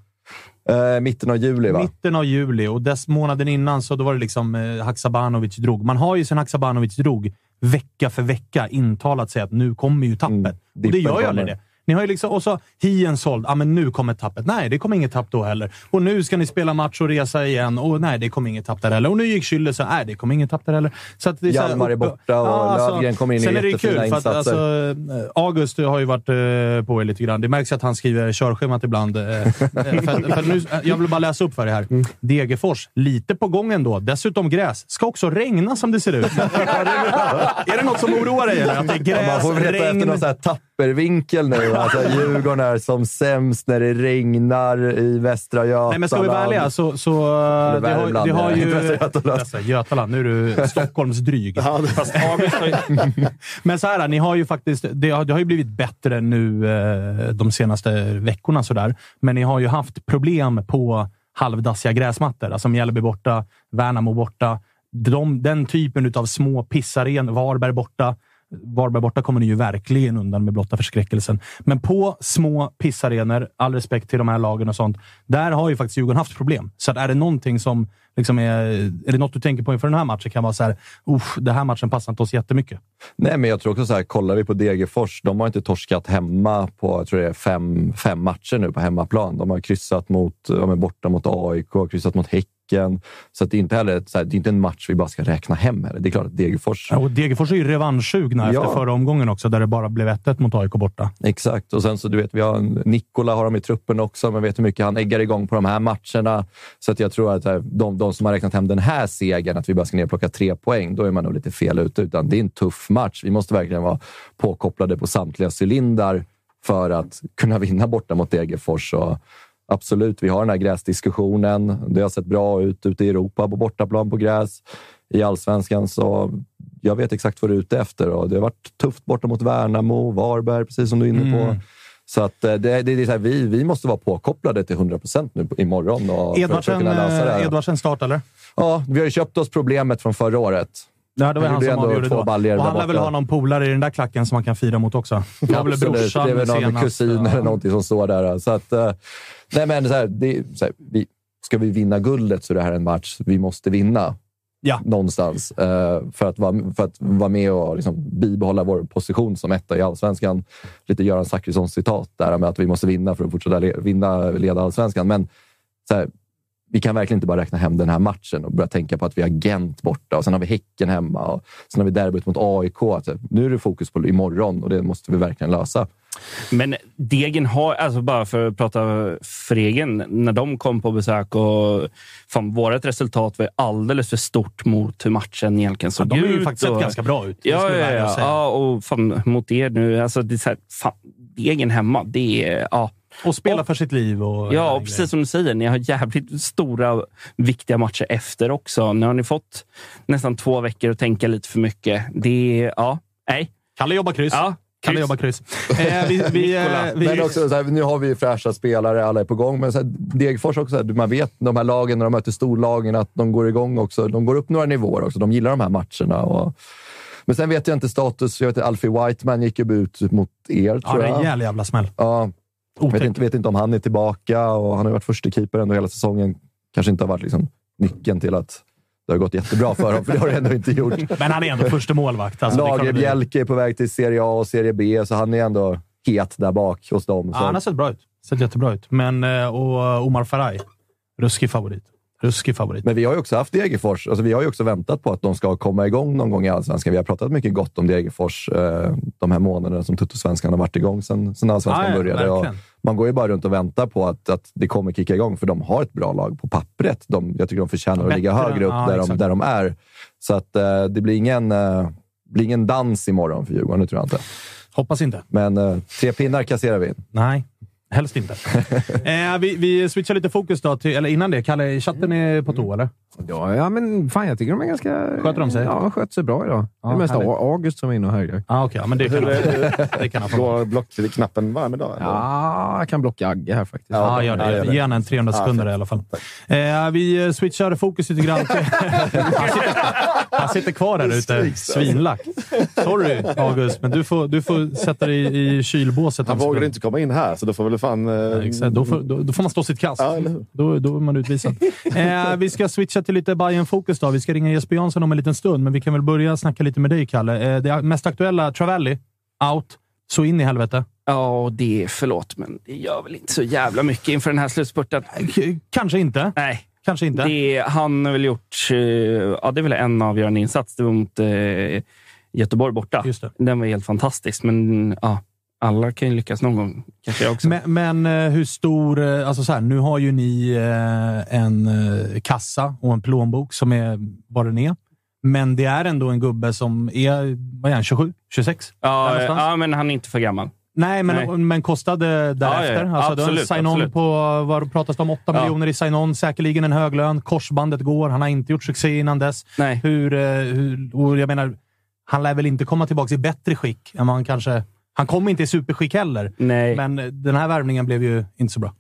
eh, mitten av juli, va? Mitten av juli och dess månaden innan så då var det liksom eh, Haksabanovic drog. Man har ju sen Haksabanovic drog vecka för vecka intalat sig att nu kommer ju tappet. Mm, och det gör ju aldrig det. Ni har ju liksom, och så Hien såld. Ja, men nu kommer tappet. Nej, det kommer inget tapp då heller. Och nu ska ni spela match och resa igen. Och nej, det kommer inget tapp där heller. Och nu gick Schüller så nej, det kommer inget tapp där heller. Så att det är så Hjalmar är borta och Löfgren kommer in i jättefina kul, för att alltså, insatser. eh, August har ju varit eh, på er lite grann. Det märks att han skriver körschemat ibland. eh, eh, för, för nu, jag vill bara läsa upp för er här. Mm. Degerfors, lite på gång ändå. Dessutom gräs. Ska också regna som det ser ut. är det något som oroar dig? Eller? Att det är Ja, gräs, man får väl regn... efter någon sån här tappervinkel nu. Alltså, Djurgården är som sämst när det regnar i Västra Götaland. Nej, men ska vi vara ärliga så... så eh, det, har, Värmland, det har ju... Västra Götaland. Västra Götaland. Nu är du Stockholms dryg. Fast August har ju... Men så här, ni har ju faktiskt, det har, det har ju blivit bättre nu eh, de senaste veckorna. Sådär. Men ni har ju haft problem på halvdassiga gräsmattor. Alltså Mjällby borta, Värnamo borta. De, den typen av små pissaren, Varberg borta. Varberg borta kommer ni ju verkligen undan med blotta förskräckelsen. Men på små pissarenor, all respekt till de här lagen och sånt, där har ju faktiskt Djurgården haft problem. Så att är det någonting som liksom är... Är det något du tänker på inför den här matchen kan vara så här, usch, den här matchen passar inte oss jättemycket. Nej, men jag tror också så här, kollar vi på Degerfors, de har inte torskat hemma på jag tror det är fem, fem matcher nu på hemmaplan. De har kryssat mot, ja, men borta mot AIK, kryssat mot Häcken. Så att det är inte heller så här, det är inte en match vi bara ska räkna hem. Heller. Det är klart att Degerfors... Ja, och Degerfors är ju revanschsugna Ja. efter förra omgången också, där det bara blev 1-1 mot AIK borta. Exakt. Och sen så du vet, vi har Nikola har de i truppen också. Man vet hur mycket han äggar igång på de här matcherna. Så att jag tror att eh, de, de som har räknat hem den här segern, att vi bara ska ner och plocka tre poäng, då är man nog lite fel ute. Utan det är en tuff match. Vi måste verkligen vara påkopplade på samtliga cylindrar för att kunna vinna borta mot Degerfors. Och absolut, vi har den här gräsdiskussionen. Det har sett bra ut ute i Europa på bortaplan på gräs. I allsvenskan så jag vet exakt vad du är ute efter och det har varit tufft borta mot Värnamo, Varberg, precis som du är inne på. Mm. Så att eh, det, det, det är så här, vi, vi måste vara påkopplade till 100 procent nu imorgon och för, för att Edvardsen, kunna lösa det eh, här. Edvardsen start, eller? Ja, vi har ju köpt oss problemet från förra året. Ja, det var Han han som avgjorde då. Och han lär väl ha någon polare i den där klacken som man kan fira mot också. Det väl Absolut, brorsan det är väl någon senast. kusin Ja. eller någonting som står där. Så att, eh, nej men så här, det, så här, vi, ska vi vinna guldet så är det här en match vi måste vinna. Ja. Någonstans. eh, för, att vara, för att vara med och liksom bibehålla vår position som etta i allsvenskan. Lite Göran Zachrisson citat där med att vi måste vinna för att fortsätta le, vinna, leda allsvenskan. Men så här, vi kan verkligen inte bara räkna hem den här matchen och börja tänka på att vi har Gent borta och sen har vi Häcken hemma och sen har vi derbyt mot AIK. Alltså, nu är det fokus på imorgon och det måste vi verkligen lösa. Men Degen har, alltså bara för att prata för egen, när de kom på besök och fan, vårt resultat var alldeles för stort mot hur matchen egentligen såg Ja, de har ju ut. faktiskt och, sett ganska bra ut. Ja, ja, ja, ja, och fan, mot er nu. Alltså, det är så här, fan, Degen hemma, det är... Ja. Och spela för sitt liv. Och, Ja, och och precis som du säger. Ni har jävligt stora, viktiga matcher efter också. Nu har ni fått nästan två veckor att tänka lite för mycket. Det är... Ja, nej. Kalle jobbar kryss. Ja, Kalle jobbar kryss. Eh, vi, vi, eh, vi, Men också, så här, nu har vi fräscha spelare, alla är på gång. Men så här, Degerfors också, så här, man vet de här lagen när de möter storlagen att de går igång också. De går upp några nivåer också. De gillar de här matcherna. Och, men sen vet jag inte status. Jag vet att Alfie Whiteman gick ju ut mot er, ja, tror det är jag. en jävla jävla smäll. Ja, vet Otäckt. inte, vet inte om han är tillbaka och han har varit första keeper ändå hela säsongen. Kanske inte har varit liksom nyckeln till att det har gått jättebra för honom, för det har det ändå inte gjort. Men han är ändå första målvakt. Alltså, Lagerbjälke är på väg till Serie A och Serie B, så han är ändå het där bak hos dem. Ja, han har sett bra ut. Sett jättebra ut. Men, eh, och Omar Faraj. Ruskig favorit. Ruskig favorit. Men vi har ju också haft Degerfors. Alltså vi har ju också väntat på att de ska komma igång någon gång i Allsvenskan. Vi har pratat mycket gott om Degerfors eh, de här månaderna som Tuttosvenskan har varit igång sedan, sedan Allsvenskan Ja, ja, började. Man går ju bara runt och väntar på att, att det kommer kicka igång, för de har ett bra lag på pappret. De, jag tycker de förtjänar att ligga Bättre, högre upp ja, där, de, där de är. Så att eh, det blir ingen, eh, blir ingen dans imorgon för Djurgården, det tror jag inte. Hoppas inte. Men eh, tre pinnar kasserar vi in. Nej, helst inte. eh, vi, vi switchar lite fokus då. Till, eller innan det, Kalle, chatten är på tå, eller? Ja, ja, men fan jag tycker de är ganska... Sköter de sig? Ja, de sköter sig bra idag. Ja, det är mest härligt. August som är inne och höjer. Ah, Okej, ja, men det kan han, det kan han få. Går blockknappen varm idag? eller? Ja, jag kan blocka Agge här faktiskt. Ja, gör Ja, det. gör det. Ge en 300 Ja, sekunder i alla fall. Eh, vi switchar fokus lite grann. Till, han, sitter, han sitter kvar där ute, svinlack. Sorry, August, men du får, du får sätta dig i, i kylbåset. Han vågade inte komma in här, så då får väl fan... Eh, Exakt, då, får, då, då får man stå sitt kast. Ja? Då, då är man utvisad. Eh, vi ska switcha till lite bayern fokus då. Vi ska ringa Jesper Jansson om en liten stund, men vi kan väl börja snacka lite med dig, Kalle. Eh, det mest aktuella, Travelli, out. Så in i helvete. Ja, och det är förlåt, men det gör väl inte så jävla mycket inför den här slutspurten. K- kanske inte. Nej. Kanske inte. Det, han har väl gjort... eh, Ja, det är väl en avgörande insats. Det var mot eh, Göteborg borta. Just det. Den var helt fantastisk, men ja, alla kan ju lyckas någon gång. Kanske jag också. Men, men eh, hur stor... eh, Alltså så här, nu har ju ni eh, en kassa och en plånbok som är vad den är. Men det är ändå en gubbe som är, vad är han, 27? 26? Där ja, ja, men han är inte för gammal. Nej, men, Nej. men kostade därefter. Ja, ja, Alltså, absolut, sign-on absolut. på, vad pratas det om? 8 Ja. miljoner i sign-on. Säkerligen en hög lön. Korsbandet går. Han har inte gjort succé innan dess. Nej. Hur, hur, och jag menar, han lär väl inte komma tillbaka i bättre skick än vad han kanske... Han kommer inte i superskick heller. Nej. Men den här värvningen blev ju inte så bra.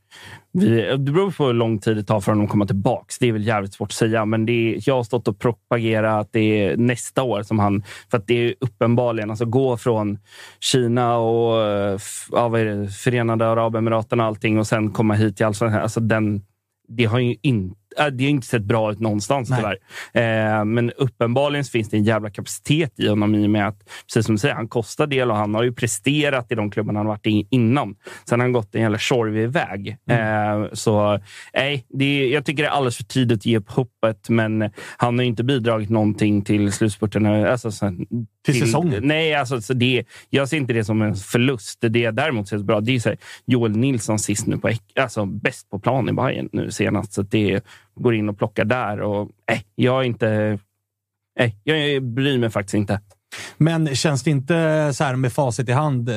Vi, det beror på hur lång tid det tar för honom att komma tillbaka. Det är väl jävligt svårt att säga, men det är, jag har stått och propagerat att det är nästa år som han... För att det är uppenbarligen, alltså gå från Kina och eh, ja, vad är det, Förenade Arabemiraten och allting och sen komma hit till Allsvenskan. Alltså den, det har ju inte det har inte sett bra ut någonstans Nej. tyvärr. Eh, men uppenbarligen finns det en jävla kapacitet i honom i och med att, precis som du säger, han kostar del och han har ju presterat i de klubbarna han varit i innan. Sen har han gått en jävla tjorvig väg. Mm. Eh, så nej, det jag tycker det är alldeles för tidigt att ge upp hoppet, men han har ju inte bidragit någonting till slutspurten. Alltså, sen, Till säsongen? Nej, alltså, så det, jag ser inte det som en förlust. Det jag däremot ser så bra, det är så här, Joel Nilsson sist nu på alltså bäst på plan i Bayern nu senast. Så det går in och plockar där. Och, nej, jag är inte... Nej, jag bryr mig faktiskt inte. Men känns det inte så här med facit i hand, eh,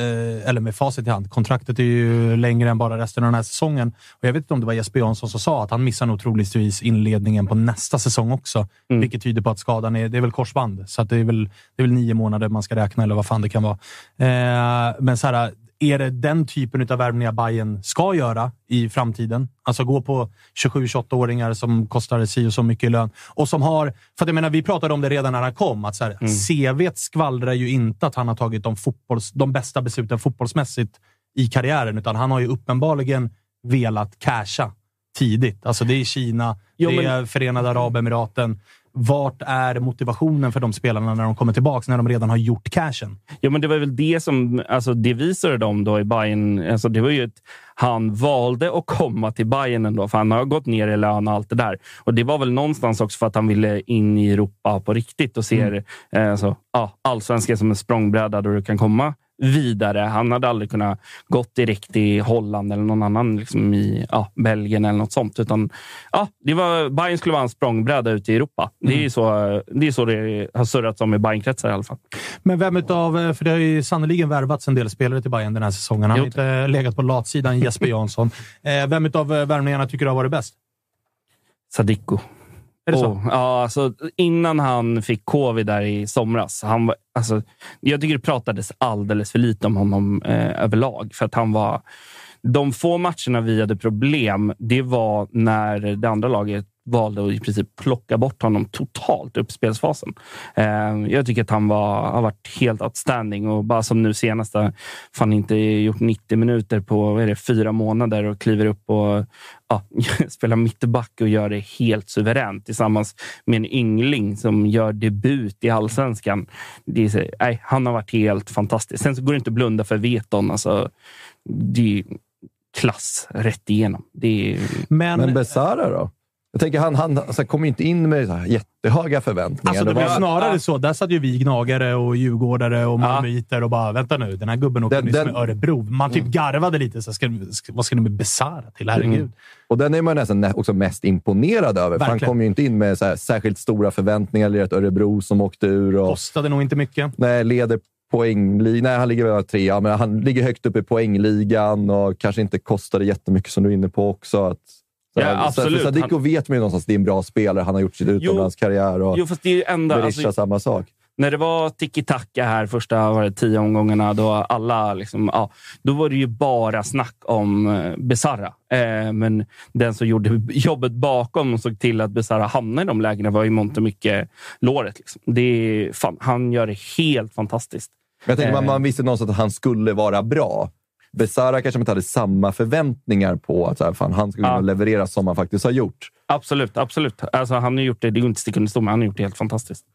eller med facit i hand, kontraktet är ju längre än bara resten av den här säsongen. Och jag vet inte om det var Jesper Jansson som sa att han missar nog troligtvis inledningen på nästa säsong också. Mm. Vilket tyder på att skadan är, det är väl korsband. Så att det, är väl, det är väl nio månader man ska räkna, eller vad fan det kan vara. Eh, men så här, är det den typen av värvningar Bayern ska göra i framtiden? Alltså gå på 27-28-åringar som kostar si och så mycket i lön och som har... För att jag menar, vi pratade om det redan när han kom. Att så här, CVt skvallrar ju inte att han har tagit de, fotbolls, de bästa besluten fotbollsmässigt i karriären, utan han har ju uppenbarligen velat casha tidigt. Alltså det är Kina, Jo, det men- är Förenade Arabemiraten. Vart är motivationen för de spelarna när de kommer tillbaka, när de redan har gjort cashen? Ja, men det var väl det som alltså det visade dem då i Bayern. Alltså det var ju ett, han valde att komma till Bayern ändå, för han har gått ner i lön och allt det där. Och det var väl någonstans också för att han ville in i Europa på riktigt och ser eh, alltså, ja, allsvenskan som en språngbräda där du kan komma vidare. Han hade aldrig kunnat gått direkt i Holland eller någon annan liksom i ja, Belgien eller något sånt. Utan, ja, det var, Bayern skulle vara en språngbräda ute i Europa. Det är ju så det, är så det har surrats om i Bayernkretsar i alla fall. Men vem utav, för det har ju sannoliken värvats en del spelare till Bayern den här säsongen. Han har inte legat på latsidan, Jesper Jansson. Eh, Vem utav värvningarna tycker du har varit bäst? Sadiko. Är det så? Ja, alltså, innan han fick covid där i somras. Han var, alltså, jag tycker det pratades alldeles för lite om honom eh, överlag. För att han var... De få matcherna vi hade problem, det var när det andra laget valde att i princip plocka bort honom totalt upp spelsfasen. Eh, jag tycker att han var, har varit helt outstanding och bara som nu senaste, fan inte gjort 90 minuter på vad är det, fyra månader och kliver upp och ja, spelar mittback och gör det helt suveränt tillsammans med en yngling som gör debut i allsvenskan. Det är, nej, han har varit helt fantastisk. Sen så går det inte att blunda för Veton. Alltså, det är klass rätt igenom. Det är, Men, Men Besara då? Jag tänker, han, han alltså, kom inte in med så här jättehöga förväntningar. Alltså, det var- blev snarare så. Där satt ju vi gnagare och djurgårdare och malmöiter och bara “Vänta nu, den här gubben åker nyss med Örebro”. Man typ garvade lite. Så ska, vad ska ni med Besara till? Herregud. Mm. Och den är man nästan nä- också mest imponerad över. För han Verkligen. kom ju inte in med så här, särskilt stora förväntningar. Eller ett Örebro som åkte ur. Och, Kostade nog inte mycket. nej, leder poängligan. Nej, han ligger väl trea, men han ligger högt upp i poängligan och kanske inte kostade jättemycket som du är inne på också. Att, så Ja, absolut. För Sadiko Han- vet man ju någonstans att det är en bra spelare. Han har gjort sin utomlandskarriär och jo, fast det är enda... Alltså, samma sak. när det var tiki-taka här första var det, tio omgångarna, då alla liksom, ja, då var det ju bara snack om eh, Besara. Eh, men den som gjorde jobbet bakom och såg till att Besara hamnade i de lägena var ju mångt och mycket låret. Liksom. Det är, fan, han gör det helt fantastiskt. Men jag tänker, man, Eh. man visste någonstans att han skulle vara bra. Besara kanske inte hade samma förväntningar på att så här, fan, han skulle Ja. kunna leverera som han faktiskt har gjort. Absolut, absolut. Alltså, han har gjort det, det går inte att sticka under stol med. Han har gjort det helt fantastiskt.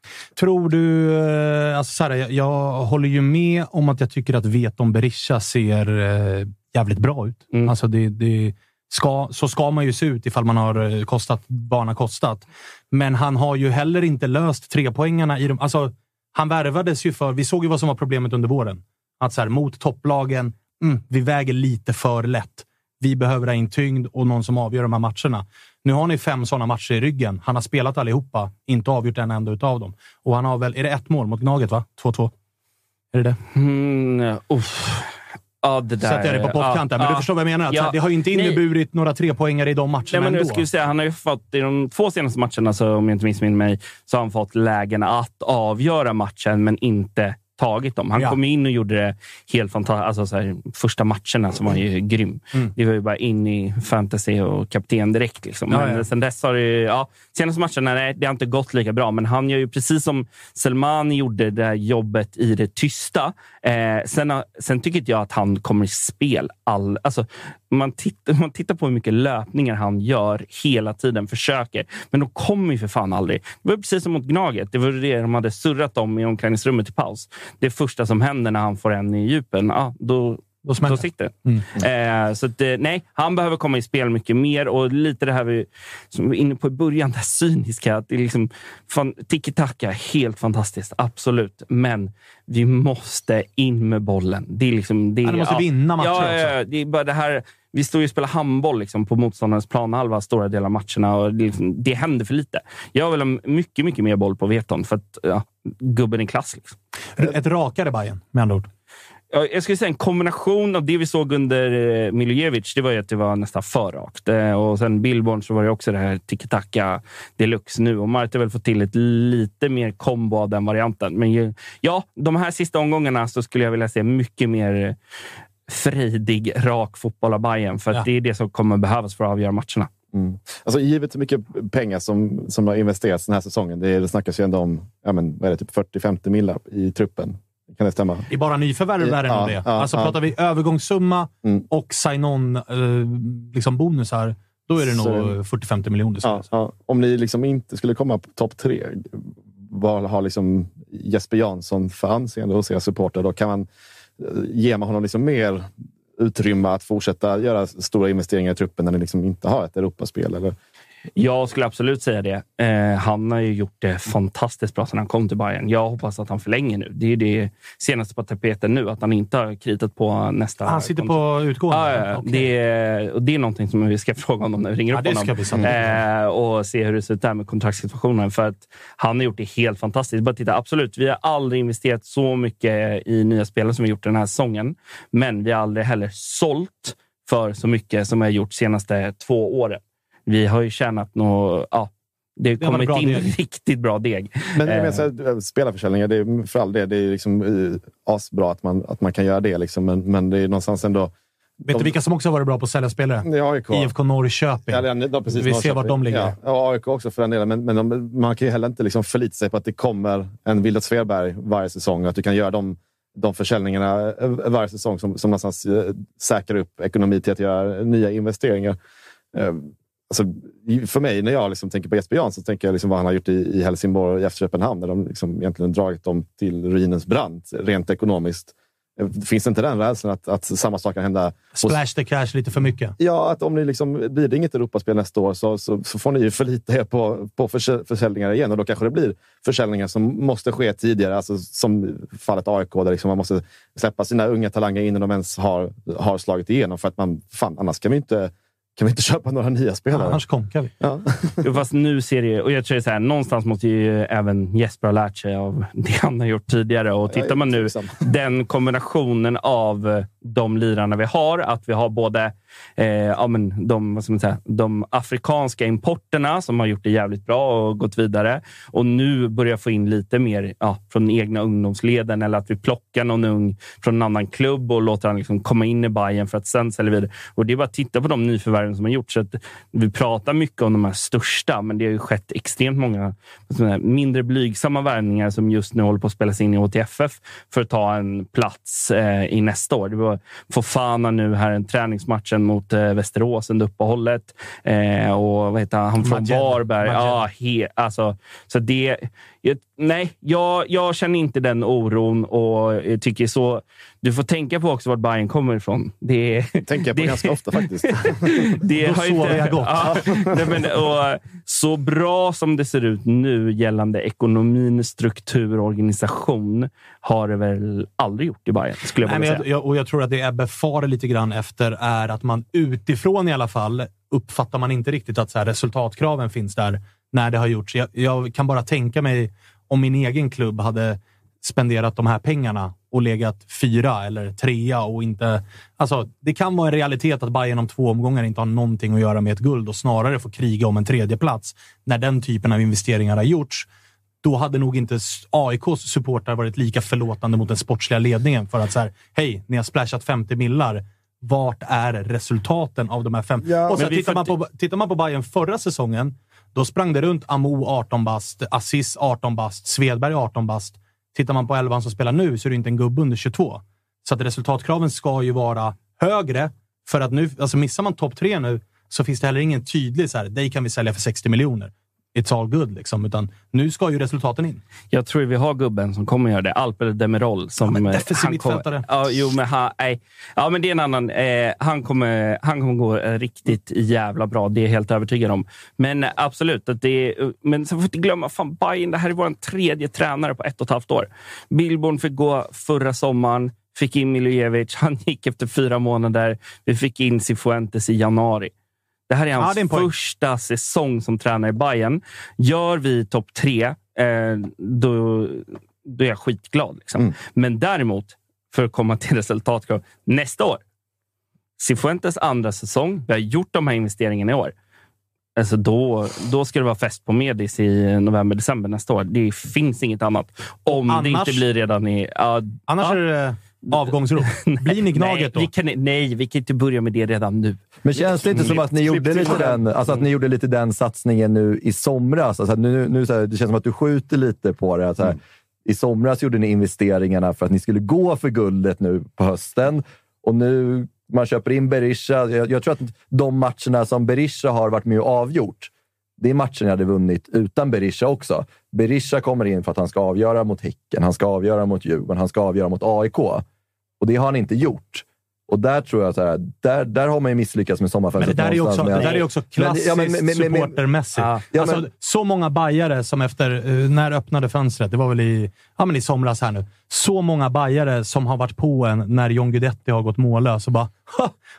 Tror du... eh, Alltså så här, jag, jag håller ju med om att jag tycker att Veton Berisha ser eh, jävligt bra ut. Mm. Alltså det, det ska, så ska man ju se ut ifall man har eh, kostat vad har kostat. Men han har ju heller inte löst trepoängarna i de... Alltså, han värvades ju för... Vi såg ju vad som var problemet under våren. Att så här, mot topplagen, mm, vi väger lite för lätt. Vi behöver ha in tyngd och någon som avgör de här matcherna. Nu har ni fem sådana matcher i ryggen. Han har spelat allihopa, inte avgjort en enda utav dem. Och han har väl, är det ett mål mot Gnaget? va? 2-2? Är det det? Mm, uff. Ja, det där, Sätter jag det på pottkanten. Men ja, du förstår vad jag menar? Ja. det har ju inte Nej. inneburit några trepoängare i de matcherna Nej, men ändå. jag skulle säga, han har ju fått, I de två senaste matcherna, så, om jag inte missminner mig, så har han fått lägen att avgöra matchen, men inte tagit dem. Han Ja. kom in och gjorde det helt fantastiskt. Alltså, så här, första matcherna som var ju grym. Mm. Det var ju bara in i fantasy och kapten direkt. Liksom. Ja, men ja. sen dess har det ju, ja, senaste matcherna, nej, det har inte gått lika bra. Men han gör ju precis som Selmani gjorde det här jobbet i det tysta. Eh, sen, sen tycker inte jag att han kommer i spel. All, alltså, man, tittar, man tittar på hur mycket löpningar han gör hela tiden, försöker. Men de kommer ju för fan aldrig. Det var precis som mot Gnaget. Det var det de hade surrat om i omklädningsrummet i paus. Det första som händer när han får en i djupen, ja, då, då då det. sitter det. Eh, så att, eh, nej, han behöver komma i spel mycket mer. Och lite det här vi, som var inne på i början, det här cyniska. Att det är liksom, fan, tiki-taka, helt fantastiskt. Absolut. Men vi måste in med bollen. Det är liksom, det, Ja, måste vinna matcher ja, också. Ja, ja, det är bara det här, vi står ju och spelar handboll liksom, på motståndarens planhalva stora delar av matcherna. Och det, liksom, det händer för lite. Jag vill ha mycket, mycket mer boll på Veton för att ja, gubben är klass. Liksom. Ett rakare Bayern med andra ord. Ja, Jag skulle säga en kombination av det vi såg under eh, Milojevic. Det var ju att det var nästan för rakt. Eh, Och sen Billborn så var det också det här tiki-taka deluxe nu. Och Marte har väl fått till ett lite mer kombo av den varianten. Men ju, ja, de här sista omgångarna så skulle jag vilja se mycket mer frejdig, rak fotboll av Bayern För att Ja. det är det som kommer behövas för att avgöra matcherna. Mm. Alltså, givet hur mycket pengar som, som har investerats den här säsongen. Det, det snackas ju ändå om ja, men, vad är det, typ 40-50 millar i truppen. Kan det stämma? I bara nyförvärv är det Ja, nog det. ja, alltså ja. pratar vi övergångssumma Mm. och sign-on eh, liksom bonusar Då är det Så- nog 40-50 miljoner. Ja, ja. Om ni liksom inte skulle komma på topp tre, vad har liksom Jesper Jansson för anseende hos era supportrar? Då kan man eh, ge man honom liksom mer utrymme att fortsätta göra stora investeringar i truppen när ni liksom inte har ett Europaspel? Eller? Jag skulle absolut säga det. Eh, han har ju gjort det fantastiskt bra sedan han kom till Bayern. Jag hoppas att han förlänger nu. Det är det senaste på tapeten nu, att han inte har kritat på nästa. Han sitter kontrakt. på utgående? Ja, ja, Okej. det, är, och det är någonting som vi ska fråga honom när vi ringer Ja, upp honom. ska vi eh, och se hur det ser ut där med kontraktssituationen. För att han har gjort det helt fantastiskt. Bara titta, absolut, vi har aldrig investerat så mycket i nya spelare som vi gjort den här säsongen. Men vi har aldrig heller sålt för så mycket som vi har gjort de senaste två åren. Vi har ju tjänat något... Ja, det har kommit in deg. riktigt bra deg. Men jag Eh, menar, så här, spelarförsäljningar, det är, för all det, det är liksom, eh, asbra att man, att man kan göra det. Liksom, men, men det är någonstans ändå... Vet du vilka som också har varit bra på att sälja spelare? AIK. IFK Norrköping. Ja, det är- ja, precis, vi ser Norrköping. vart de ligger. Ja, ja, AIK också för den delen. Men, men de, man kan ju heller inte liksom förlita sig på att det kommer en Wilder Svedberg varje säsong och att du kan göra de, de försäljningarna eh, varje säsong som, som någonstans eh, säkrar upp ekonomi till att göra nya investeringar. Alltså, i- för mig, när jag liksom tänker på Jesper Jansson, så tänker jag liksom vad han har gjort i, i Helsingborg och efter Köpenhamn, där de liksom egentligen dragit dem till ruinens brant rent ekonomiskt. Eh, Finns inte den rädslan att, att samma sak kan hända Splash the cash lite för mycket. Ja, att om ni liksom, blir det inget Europaspel nästa år så, så, så får ni ju förlita er på, på försä- försäljningar igen. Och då kanske det blir försäljningar som måste ske tidigare. Alltså som fallet AIK, där liksom man måste släppa sina unga talanger innan de ens har, har slagit igenom. För att man, fan, annars kan vi inte, kan vi inte köpa några nya spelare. Annars konkar vi. Ja. Fast nu ser det och jag tror så här, någonstans måste ju även Jesper ha lärt sig av det han har gjort tidigare. Och tittar man nu den kombinationen av de lirarna vi har, att vi har både eh, ja, men de, vad ska man säga, de afrikanska importerna som har gjort det jävligt bra och gått vidare och nu börjar få in lite mer ja, från egna ungdomsleden eller att vi plockar någon ung från en annan klubb och låter han liksom komma in i Bayern för att sen sälja vidare. Och det är bara att titta på de nyförvärven som har gjorts. Vi pratar mycket om de här största, men det har ju skett extremt många säga, mindre blygsamma värvningar som just nu håller på att spelas in i HTFF för att ta en plats eh, i nästa år. Det var Fofana nu här, en träningsmatchen mot eh, Västerås under uppehållet. Eh, och vad heter han, han från Majed. Varberg. Majed. Ja, he, alltså, så det, jag, nej, jag, jag känner inte den oron och tycker så. Du får tänka på också vart Bayern kommer ifrån. Det, tänker jag på det- ganska ofta faktiskt. det Då har sover jag gott. Ja, nej, men, och, så bra som det ser ut nu gällande ekonomin, struktur och organisation har det väl aldrig gjort i Bayern, skulle jag Nej, men säga. jag, jag, och jag tror att det Ebbe far lite grann efter är att man utifrån i alla fall uppfattar man inte riktigt att så här, resultatkraven finns där när det har gjorts. Jag, jag kan bara tänka mig om min egen klubb hade spenderat de här pengarna och legat fyra eller trea och inte... Alltså, det kan vara en realitet att Bayern om två omgångar inte har någonting att göra med ett guld och snarare får kriga om en tredje plats när den typen av investeringar har gjorts då hade nog inte AIKs supportrar varit lika förlåtande mot den sportsliga ledningen för att så här, hej, ni har splashat 50 millar. Vart är resultaten av de här fem? Ja, och vi tittar, man på, tittar man på Bayern förra säsongen, då sprang det runt Amo 18 bast, Assis 18 bast, Svedberg 18 bast. Tittar man på elvan som spelar nu så är det inte en gubbe under 22. Så att resultatkraven ska ju vara högre för att nu, alltså missar man topp tre nu så finns det heller ingen tydlig så här, dig kan vi sälja för 60 miljoner. It's all good liksom, utan nu ska ju resultaten in. Jag tror vi har gubben som kommer göra det. Alper Demirol. Som, Ja, men eh, defensiv han kommer- mittfältare. Ja, jo, men han, nej. ja, men det är en annan. Eh, han, kommer, han kommer gå eh, riktigt jävla bra. Det är jag helt övertygad om. Men eh, absolut, att det är, men så får vi inte glömma, fan Bayern, det här är vår tredje tränare på ett och ett halvt år. Billborn fick gå förra sommaren. Fick in Milojevic. Han gick efter fyra månader. Vi fick in Cifuentes i januari. Det här är Ja, hans det är första säsong som tränare i Bayern. Gör vi topp tre, eh, då, då är jag skitglad. Liksom. Mm. Men däremot, för att komma till resultatkrav, nästa år. Cifuentes andra säsong. Vi har gjort de här investeringarna i år. Alltså då, då ska det vara fest på Medis i november, december nästa år. Det finns inget annat. Om det annars- inte blir redan i... Ja, Annars ja. är det avgångsrop. Blir ni Gnaget nej, då? Vi kan, nej, vi kan inte börja med det redan nu. Men känns det inte som att ni gjorde lite den, alltså att ni gjorde lite den satsningen nu i somras? Alltså att nu, nu så här, det känns som att du skjuter lite på det. att Så här, I somras gjorde ni investeringarna för att ni skulle gå för guldet nu på hösten och nu man köper in Berisha. Jag, jag tror att de matcherna som Berisha har varit med och avgjort, det är matchen jag hade vunnit utan Berisha också. Berisha kommer in för att han ska avgöra mot Häcken, han ska avgöra mot Djurgården, han ska avgöra mot AIK. Och det har han inte gjort. Och där tror jag här, där, där har man ju misslyckats med Men sommarfönstret. det där är ju också, någonstans det med- där är också Men- klassiskt ja, men- men- men- men- supportermässigt. Ja, ja, alltså, men- så många bajare som efter, eh, när öppnade fönstret, det var väl i, ja, men i somras här nu. Så många bajare som har varit på en när John Guidetti har gått mållös och bara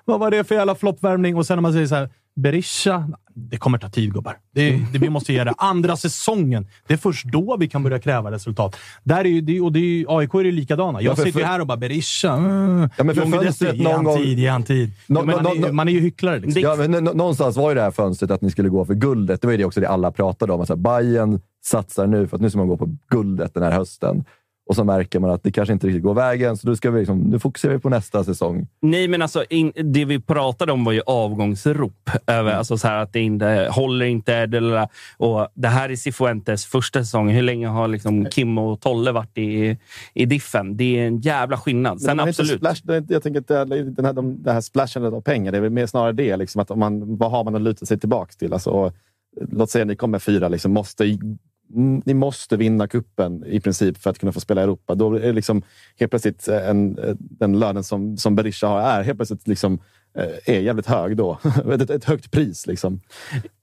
“Vad var det för jävla floppvärmning?” och sen när man säger så här “Berisha, det kommer ta tid gubbar. Det, det, vi måste ge det. Andra säsongen, det är först då vi kan börja kräva resultat. Där är det, och det är AIK är ju likadana. Jag Ja, sitter ju här och bara “Berisha, mm, Ja, men för John Guidetti, fönstret ge han gång- tid, ge han tid”. Nå- man, nå- är, nå- man är ju hycklare. Liksom. Ja, men nå- någonstans var ju det här fönstret att ni skulle gå för guldet. Det var ju det också det alla pratade om. Att Bayern satsar nu för att nu ska man gå på guldet den här hösten. Och så märker man att det kanske inte riktigt går vägen, så då ska vi liksom, nu fokuserar vi på nästa säsong. Nej, men alltså, in, det vi pratade om var ju avgångsrop. Över, Mm. alltså så här att det inte håller inte. det- Och det här är Cifuentes första säsong. Hur länge har liksom Kim och Tolle varit i, i diffen? Det är en jävla skillnad. Sen absolut. Splash, inte- jag tänker att det, den här, de, det här splashandet av pengar, det är mer snarare det. Liksom, att om man, vad har man att luta sig tillbaka till? Alltså, och, låt säga att ni kommer fyra, liksom, måste, ni måste vinna kuppen i princip för att kunna få spela i Europa. Då är det liksom helt plötsligt en, den lönen som, som Berisha har är helt plötsligt liksom, eh, är jävligt hög då. ett, ett högt pris. Liksom.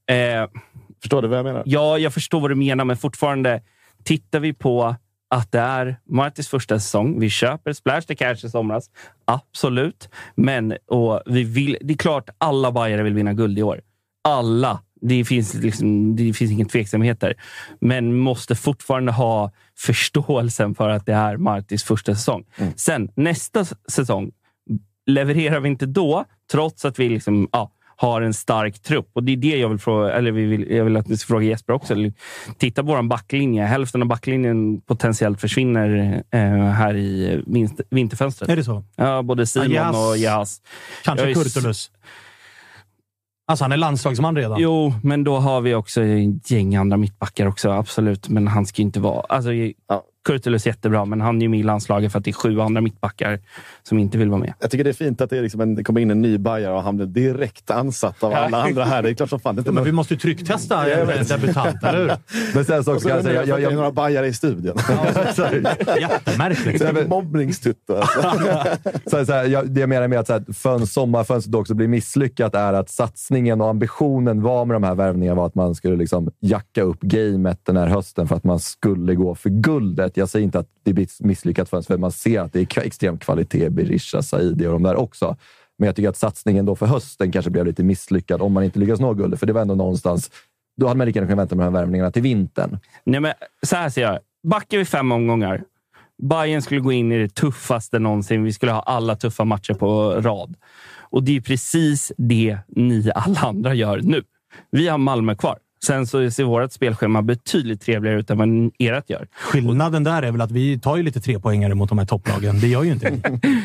Eh, Förstår du vad jag menar? Ja, jag förstår vad du menar, men fortfarande tittar vi på att det är Martins första säsong. Vi köper Splash the Cash i somras. Absolut. Men och vi vill, det är klart alla Bajare vill vinna guld i år. Alla. Det finns, liksom, det finns ingen tveksamheter. Men måste fortfarande ha förståelsen för att det är Martins första säsong. Sen nästa säsong, levererar vi inte då, trots att vi liksom, ja, har en stark trupp. Och Det är det jag vill fråga, eller vi vill, jag vill att ni ska fråga Jesper också. Titta på vår backlinje. Hälften av backlinjen potentiellt försvinner eh, här i vinterfönstret. Är det så? Ja, både Simon Jas. och Jas. Kanske Kurtulus. Alltså, han är landslagsman redan. Jo, men då har vi också ett gäng andra mittbackar också. Absolut, men han ska ju inte vara... Alltså, Kurtulus är jättebra, men han är ju med i landslaget för att det är sju andra mittbackar som inte vill vara med. Jag tycker det är fint att det, är liksom en, det kommer in en ny bajare och han blir direkt ansatt av alla andra här. Det är klart som fan. Det inte Ja, men vi måste ju trycktesta en debutant, eller hur? Men sen så också så kan jag säga... jag, Jag, jag, jag, några bajare i studion. Jättemärkligt. Så här Mobbningstuttar. så så här, jag, det jag menar med att så här, fön, sommarfönstret också blir misslyckat är att satsningen och ambitionen var med de här värvningarna var att man skulle liksom jacka upp gamet den här hösten för att man skulle gå för guldet. Jag säger inte att det blir misslyckat förrän för man ser att det är extrem kvalitet. Berisha, Saidi och de där också. Men jag tycker att satsningen då för hösten kanske blev lite misslyckad om man inte lyckas nå guldet. För det var ändå någonstans... Då hade man lika gärna kunnat vänta med de här värvningarna till vintern. Nej, men så här ser jag. Backar vi fem omgångar. Bayern skulle gå in i det tuffaste någonsin. Vi skulle ha alla tuffa matcher på rad. Och det är precis det ni alla andra gör nu. Vi har Malmö kvar. Sen så ser vårt spelschema betydligt trevligare ut än vad ert gör. Skillnaden där är väl att vi tar ju lite trepoängare mot de här topplagen. Det gör ju inte.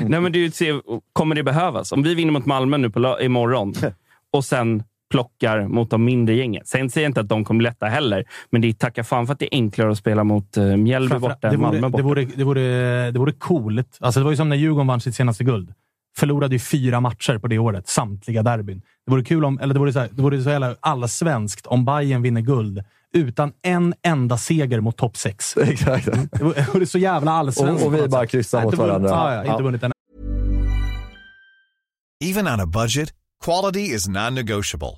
Nej, men du ser, kommer det behövas? Om vi vinner mot Malmö nu på, imorgon och sen plockar mot de mindre gängen. Sen säger jag inte att de kommer lätta heller, men det är tacka fan för att det är enklare att spela mot uh, Mjällby borta det, än Malmö vore, borta. det, vore, det, vore, det vore coolt. Alltså det var ju som när Djurgården vann sitt senaste guld. Förlorade ju fyra matcher på det året, samtliga derbyn. Det vore kul om, eller det vore så, här, det vore så jävla allsvenskt om Bayern vinner guld utan en enda seger mot topp sex. Exakt. Det vore, det vore så jävla allsvenskt. Och- och vi något bara kryssar mot varandra. Ja, ja, inte vunnit en Even on a budget, quality is non-negotiable.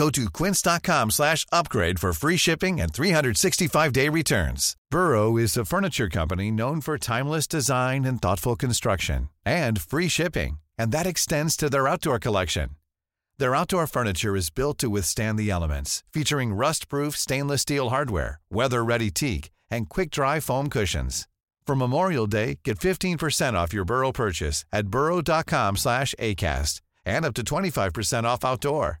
Go to quince.com slash upgrade for free shipping and 365-day returns. Burrow is a furniture company known for timeless design and thoughtful construction and free shipping, and that extends to their outdoor collection. Their outdoor furniture is built to withstand the elements, featuring rust-proof stainless steel hardware, weather-ready teak, and quick-dry foam cushions. For Memorial Day, get 15% off your Burrow purchase at burrow.com slash ACAST and up to 25% off outdoor.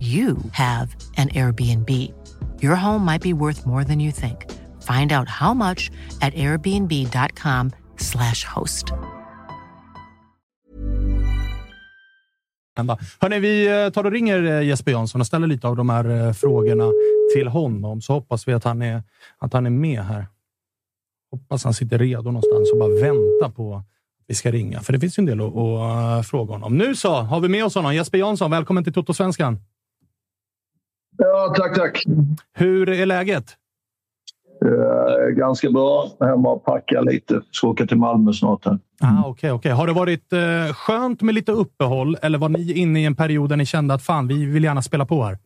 you have an Airbnb. Your home might be worth more than you think. Find out how much at airbnb.com/slash host. Hörrni, vi eh, tar och ringer eh, Jesper Jansson och ställer lite av de här eh, frågorna till honom, så hoppas vi att han är, att han är med här. Hoppas han sitter redo någonstans och bara väntar på att vi ska ringa, för det finns ju en del att, att fråga honom. Nu så, har vi med oss honom. Jesper Jansson, välkommen till Toto-svenskan. Ja, tack, tack. Hur är läget? Eh, ganska bra. Hemma och packa lite. Ska åka till Malmö snart. Här. Ah, okay, okay. Har det varit eh, skönt med lite uppehåll eller var ni inne i en period där ni kände att fan, vi vill gärna spela på här?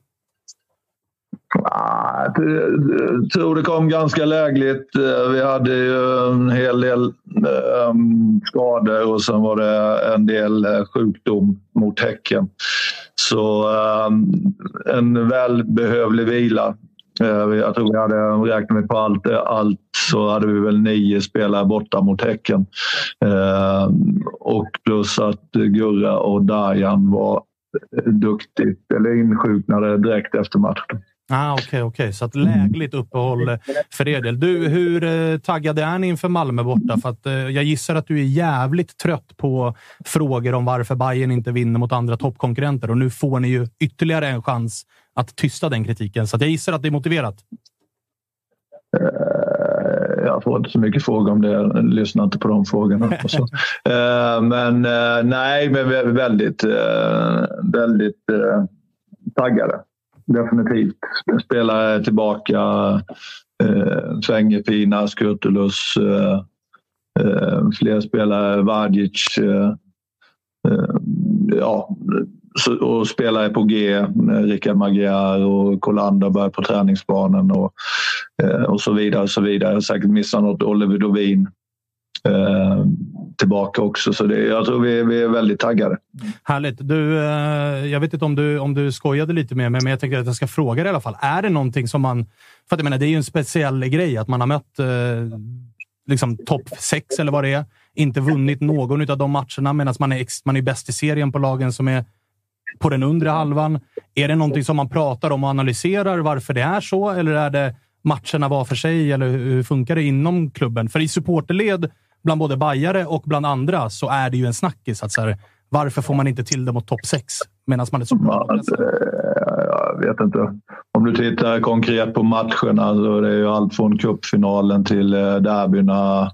Ah, Jag tror det kom ganska lägligt. Eh, vi hade ju en hel del ehm, skador och sen var det en del eh, sjukdom mot Häcken. Så ehm, en välbehövlig vila. Eh, vi- Jag tror vi hade, räknat med på allt, allt så hade vi väl nio spelare borta mot Häcken. Ehm, och plus att Gurra och Dajan var duktigt, eller insjuknade direkt efter matchen. Ah, Okej, okej. Så att lägligt uppehåll eh, för er del. Du, hur eh, taggade är ni inför Malmö borta? För att, eh, jag gissar att du är jävligt trött på frågor om varför Bayern inte vinner mot andra toppkonkurrenter. Och nu får ni ju ytterligare en chans att tysta den kritiken. Så jag gissar att det är motiverat. Eh, Jag får inte så mycket frågor om det. Jag lyssnar inte på de frågorna. Men nej, men väldigt, väldigt taggade. Definitivt. Spelare tillbaka. Eh, Fängepina, Skurtulus. Eh, eh, fler spelare. Vardic. Eh, eh, ja, så, och spelare på G. Eh, Rickard Magyar och Kolander börjar på träningsbanan. Och, eh, och så vidare. Och så vidare. Jag har säkert missat något. Oliver Dovin eh, tillbaka också. Så det, jag tror vi, vi är väldigt taggade. Härligt. Du, eh, jag vet inte om du, om du skojade lite med mig, men jag tänkte att jag ska fråga dig i alla fall. Är det någonting som man... För att jag menar, det är ju en speciell grej att man har mött eh, liksom topp sex eller vad det är. Inte vunnit någon av de matcherna medan man är, man är bäst i serien på lagen som är på den undre halvan. Är det någonting som man pratar om och analyserar varför det är så? Eller är det matcherna var för sig? Eller hur funkar det inom klubben? För i supporterled, bland både bajare och bland andra, så är det ju en snackis. Att så här, varför får man inte till det mot topp sex? Medan man är så bra. Jag vet inte. Om du tittar konkret på matcherna så är det ju allt från cupfinalen till eh, derbyna.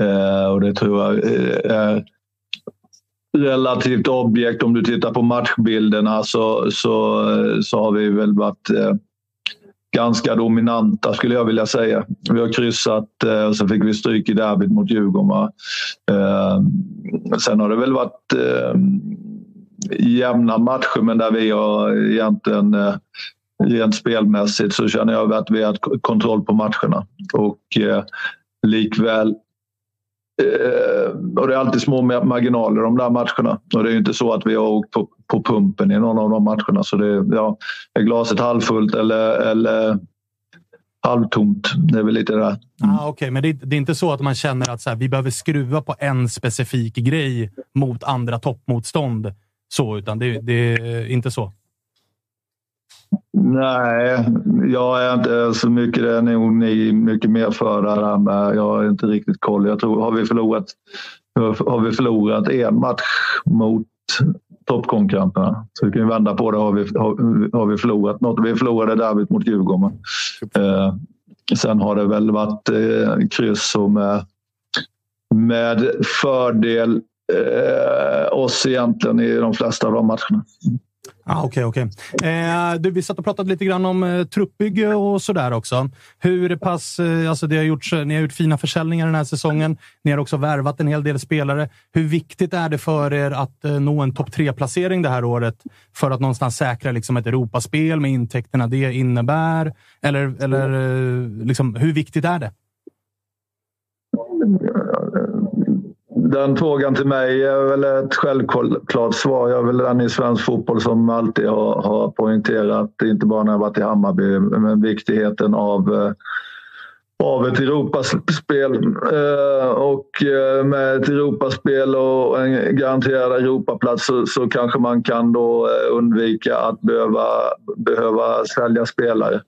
Eh, och det tror jag eh, är relativt objekt. Om du tittar på matchbilderna så, så, så har vi väl varit ganska dominanta skulle jag vilja säga. Vi har kryssat eh, och så fick vi stryk i derbyt mot Djurgården. va. Eh, Sen har det väl varit eh, jämna matcher men där vi har egentligen eh, rent spelmässigt så känner jag att vi har haft kontroll på matcherna. Och eh, likväl Eh, och det är alltid små marginaler de där matcherna. Och det är ju inte så att vi har åkt på, på pumpen i någon av de matcherna. Så det, ja, är glaset halvfullt eller, eller halvtomt? Det är väl lite det där. Mm. Ah, Okej, men det, är- det är inte så att man känner att så här, vi behöver skruva på en specifik grej mot andra toppmotstånd. Så, utan det, det är inte så. Nej, jag är inte så mycket. Det är nog ni mycket mer för det här med. Jag har inte riktigt koll. Jag tror, har vi förlorat, har vi förlorat en match mot toppkonkurrenterna. Så vi kan ju vända på det. Har vi, har, har vi förlorat något? Vi förlorade derbyt mot Djurgården. Eh, sen har det väl varit eh, kryss och med, med fördel eh, oss egentligen i de flesta av de matcherna. Ah, Okej, okej. Eh, du, vi satt och pratade lite grann om eh, truppbygge och sådär också. Hur pass... Eh, alltså det har gjorts, eh, ni har gjort fina försäljningar den här säsongen. Ni har också värvat en hel del spelare. Hur viktigt är det för er att eh, nå en topp tre-placering det här året för att någonstans säkra liksom, ett Europaspel med intäkterna det innebär? Eller, eller eh, liksom, hur viktigt är det? Den frågan till mig är väl ett självklart svar. Jag är väl den i svensk fotboll som alltid har, har poängterat, inte bara när jag varit i Hammarby, men viktigheten av eh, av ett Europaspel. Eh, och eh, med ett Europaspel och en garanterad Europaplats så, så kanske man kan då undvika att behöva, behöva sälja spelare.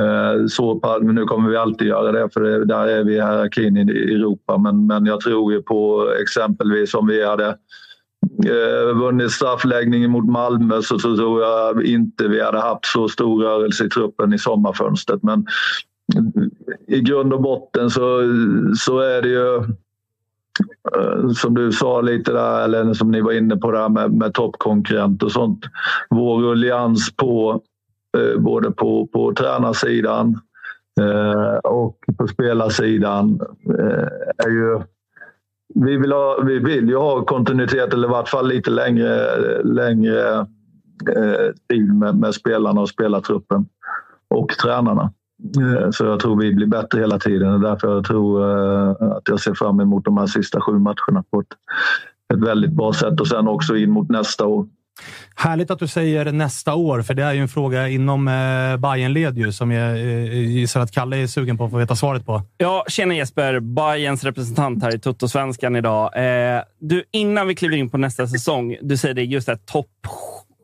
Eh, så, men nu kommer vi alltid göra det, för där är vi i hierarkin i Europa. Men, men jag tror ju på exempelvis om vi hade eh, vunnit straffläggningen mot Malmö så, så tror jag inte vi hade haft så stor rörelse i truppen i sommarfönstret. Men i grund och botten så, så är det ju eh, som du sa lite där, eller som ni var inne på där med, med toppkonkurrent och sånt. Vår ruljans på Eh, både på, på tränarsidan eh, och på spelarsidan eh, är ju vi vill, ha, vi vill ju ha kontinuitet eller i vart fall lite längre, längre eh, tid med, med spelarna och spelartruppen och tränarna. Eh, Så jag tror vi blir bättre hela tiden. Det är därför jag tror eh, att jag ser fram emot de här sista sju matcherna på ett, ett väldigt bra sätt och sen också in mot nästa år. Härligt att du säger nästa år, för det är ju en fråga inom eh, Bayernled ju som jag eh, gissar att Kalle är sugen på att få veta svaret på. Ja, tjena Jesper, Bayerns representant här i Toto-svenskan idag. Eh, du, innan vi kliver in på nästa säsong, du säger det just det, här, topp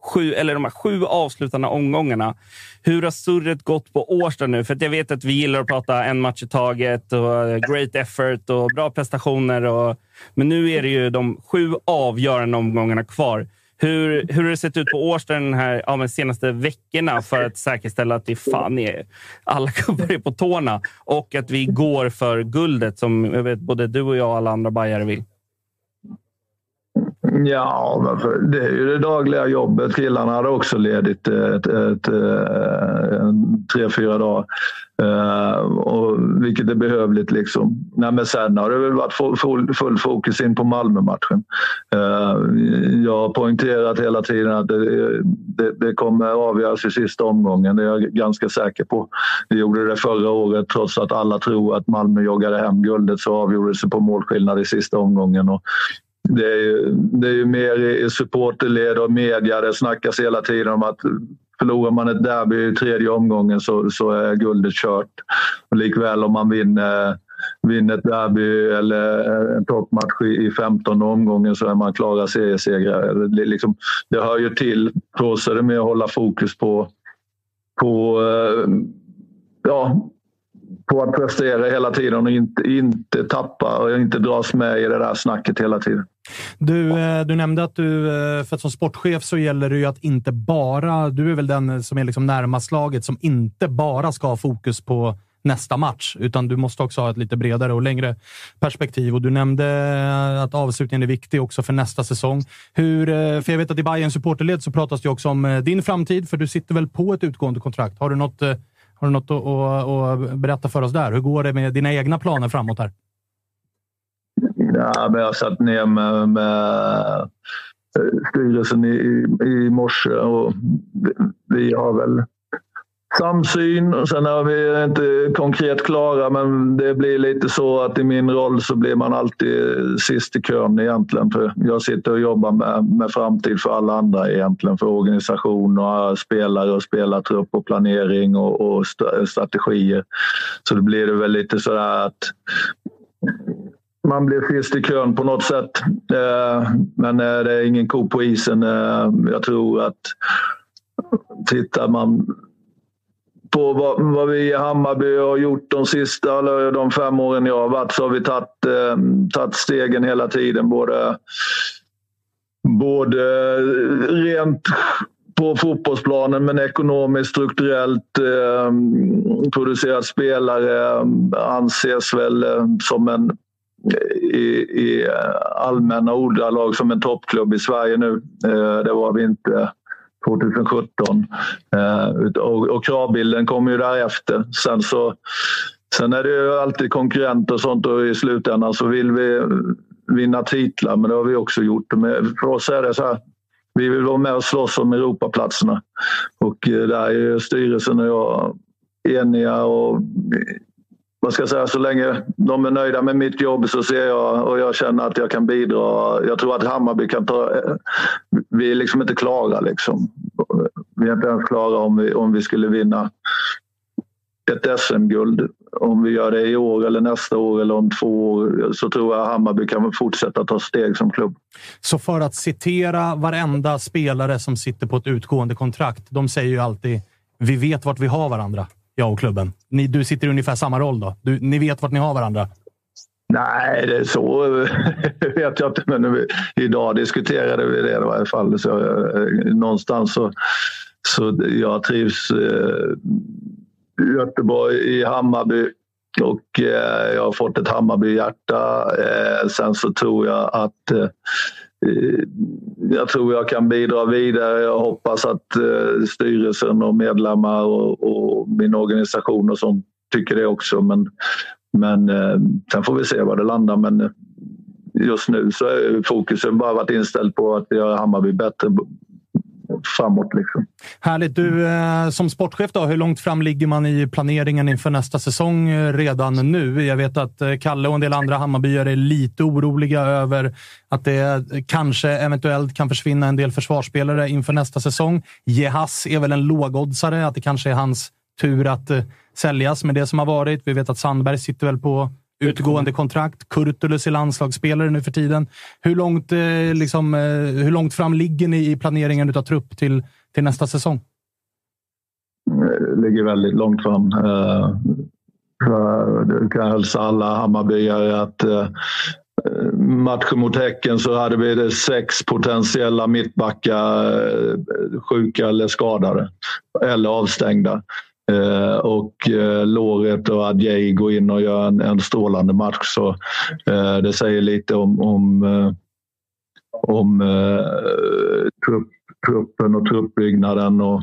sju, eller de här sju avslutande omgångarna. Hur har surret gått på Årsta nu? För att jag vet att vi gillar att prata en match i taget och eh, great effort och bra prestationer. Och, men nu är det ju de sju avgörande omgångarna kvar. Hur, hur har det sett ut på Årsta den här ja, men senaste veckorna för att säkerställa att det fan är alla gubbar är på tårna och att vi går för guldet som jag vet både du och jag och alla andra bajare vill? Ja, det är ju det dagliga jobbet. Killarna hade också ledigt eh, ett, ett, eh, ett, tre, fyra dagar. Eh, och, vilket är behövligt. Liksom. Nej, men sen har det väl varit full, full, fokus in på Malmö-matchen. Jag har poängterat hela tiden att det, det, det kommer avgöras i sista omgången. Det är jag ganska säker på. Vi gjorde det förra året trots att alla tror att Malmö joggade hem guldet så avgjordes det på målskillnad i sista omgången. Och det är ju, det är ju mer i supporterled och media. Det snackas hela tiden om att förlorar man ett derby i tredje omgången så, så är guldet kört. Och likväl om man vinner, vinner ett derby eller en toppmatch i, i 15 omgången så är man klara seriesegrare. Det, liksom, det hör ju till. För oss är det mer att hålla fokus på, på eh, ja, på att prestera hela tiden och inte, inte tappa och inte dras med i det där snacket hela tiden. Du, eh, du nämnde att du, eh, för att som sportchef så gäller det ju att inte bara... Du är väl den eh, som är liksom närmast laget som inte bara ska ha fokus på nästa match, utan du måste också ha ett lite bredare och längre perspektiv. Och Du nämnde att avslutningen är viktig också för nästa säsong. Hur, för jag vet att i Bayern supporterled så pratas det också om din framtid, för du sitter väl på ett utgående kontrakt. Har du något, har du något att, att, att berätta för oss där? Hur går det med dina egna planer framåt här? Ja, men jag satt ner med, med eh, styrelsen i, i morse och vi har väl samsyn. Sen är vi inte konkret klara, men det blir lite så att i min roll så blir man alltid sist i kön egentligen. För jag sitter och jobbar med, med framtid för alla andra egentligen. För organisation och spelare och spelartrupp och planering och, och strategier. Så då blir det väl lite sådär att man blir sist i kön på något sätt. Eh, men eh, det är ingen ko på isen. Eh, jag tror att tittar man på vad, vad, vi i Hammarby har gjort de sista eller de fem åren jag har varit så har vi tagit, eh, tagit stegen hela tiden. Både, både rent på fotbollsplanen men ekonomiskt, strukturellt. Eh, producerat spelare anses väl eh, som en i, i eh, allmänna ordalag som en toppklubb i Sverige nu. Eh, det var vi inte 2017. Eh, och, och kravbilden kommer ju därefter. Sen, så, sen är det ju alltid konkurrenter och sånt och i slutändan så vill vi vinna titlar, men det har vi också gjort. Men för oss är det så här, vi vill vara med och slåss om Europaplatserna. Och eh, där är styrelsen och jag eniga och vad ska jag säga, så länge de är nöjda med mitt jobb så ser jag och jag känner att jag kan bidra. Jag tror att Hammarby kan ta... Vi är liksom inte klara. Liksom. Vi är inte ens klara om vi, om vi skulle vinna ett SM-guld. Om vi gör det i år eller nästa år eller om två år så tror jag Hammarby kan fortsätta ta steg som klubb. Så för att citera varenda spelare som sitter på ett utgående kontrakt. De säger ju alltid “Vi vet vart vi har varandra” jag och klubben. Ni, du sitter i ungefär samma roll då? Du, ni vet vart ni har varandra? Nej, det är så vet jag inte. Men vi, idag diskuterade vi det i varje fall. Så, eh, någonstans så, så jag trivs eh, i Göteborg, i Hammarby och eh, jag har fått ett Hammarby-hjärta. Eh, sen så tror jag att eh, Eh, jag tror jag kan bidra vidare. Jag hoppas att eh, styrelsen och medlemmar och, och, min organisation och sånt tycker det också. Men, men eh, sen får vi se var det landar. Men just nu så är fokuset bara varit inställt på att göra Hammarby bättre framåt. Liksom. Härligt. Du, eh, som sportchef, då, hur långt fram ligger man i planeringen inför nästa säsong eh, redan nu? Jag vet att eh, Kalle och en del andra Hammarbyare är lite oroliga över att det kanske eventuellt kan försvinna en del försvarsspelare inför nästa säsong. Jehas är väl en lågoddsare, att det kanske är hans tur att säljas med det som har varit. Vi vet att Sandberg sitter väl på utgående kontrakt. Kurtulus är landslagsspelare nu för tiden. Hur långt, eh, liksom, eh, hur långt fram ligger ni i planeringen av trupp till, till nästa säsong? Eh, ligger väldigt långt fram. Jag kan hälsa alla Hammarbyare att matchen mot Häcken så hade vi sex potentiella mittbackar sjuka eller skadade eller avstängda. Eh, och eh, Loret och Adjei går in och gör en, en strålande match. Så eh, det säger lite om, om, eh, om eh, trupp, truppen och truppbyggnaden. Och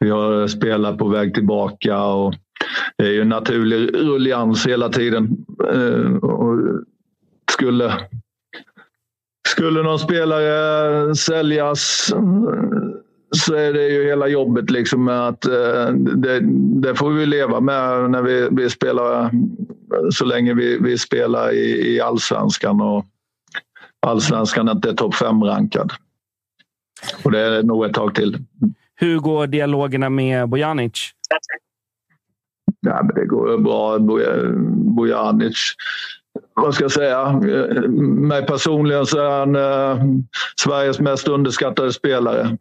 vi har spelare på väg tillbaka. Och det är ju en naturlig rullians hela tiden. Eh, och skulle, skulle någon spelare säljas så är det ju hela jobbet liksom med att eh, det, det, får vi leva med när vi, vi spelar så länge vi, vi spelar i, i allsvenskan och allsvenskan inte är topp fem rankad. Och det är nog ett tag till. Hur går dialogerna med Bojanic? Ja, det går bra. Bojanic vad ska jag säga, eh, mig personligen så är han eh, Sveriges mest underskattade spelare.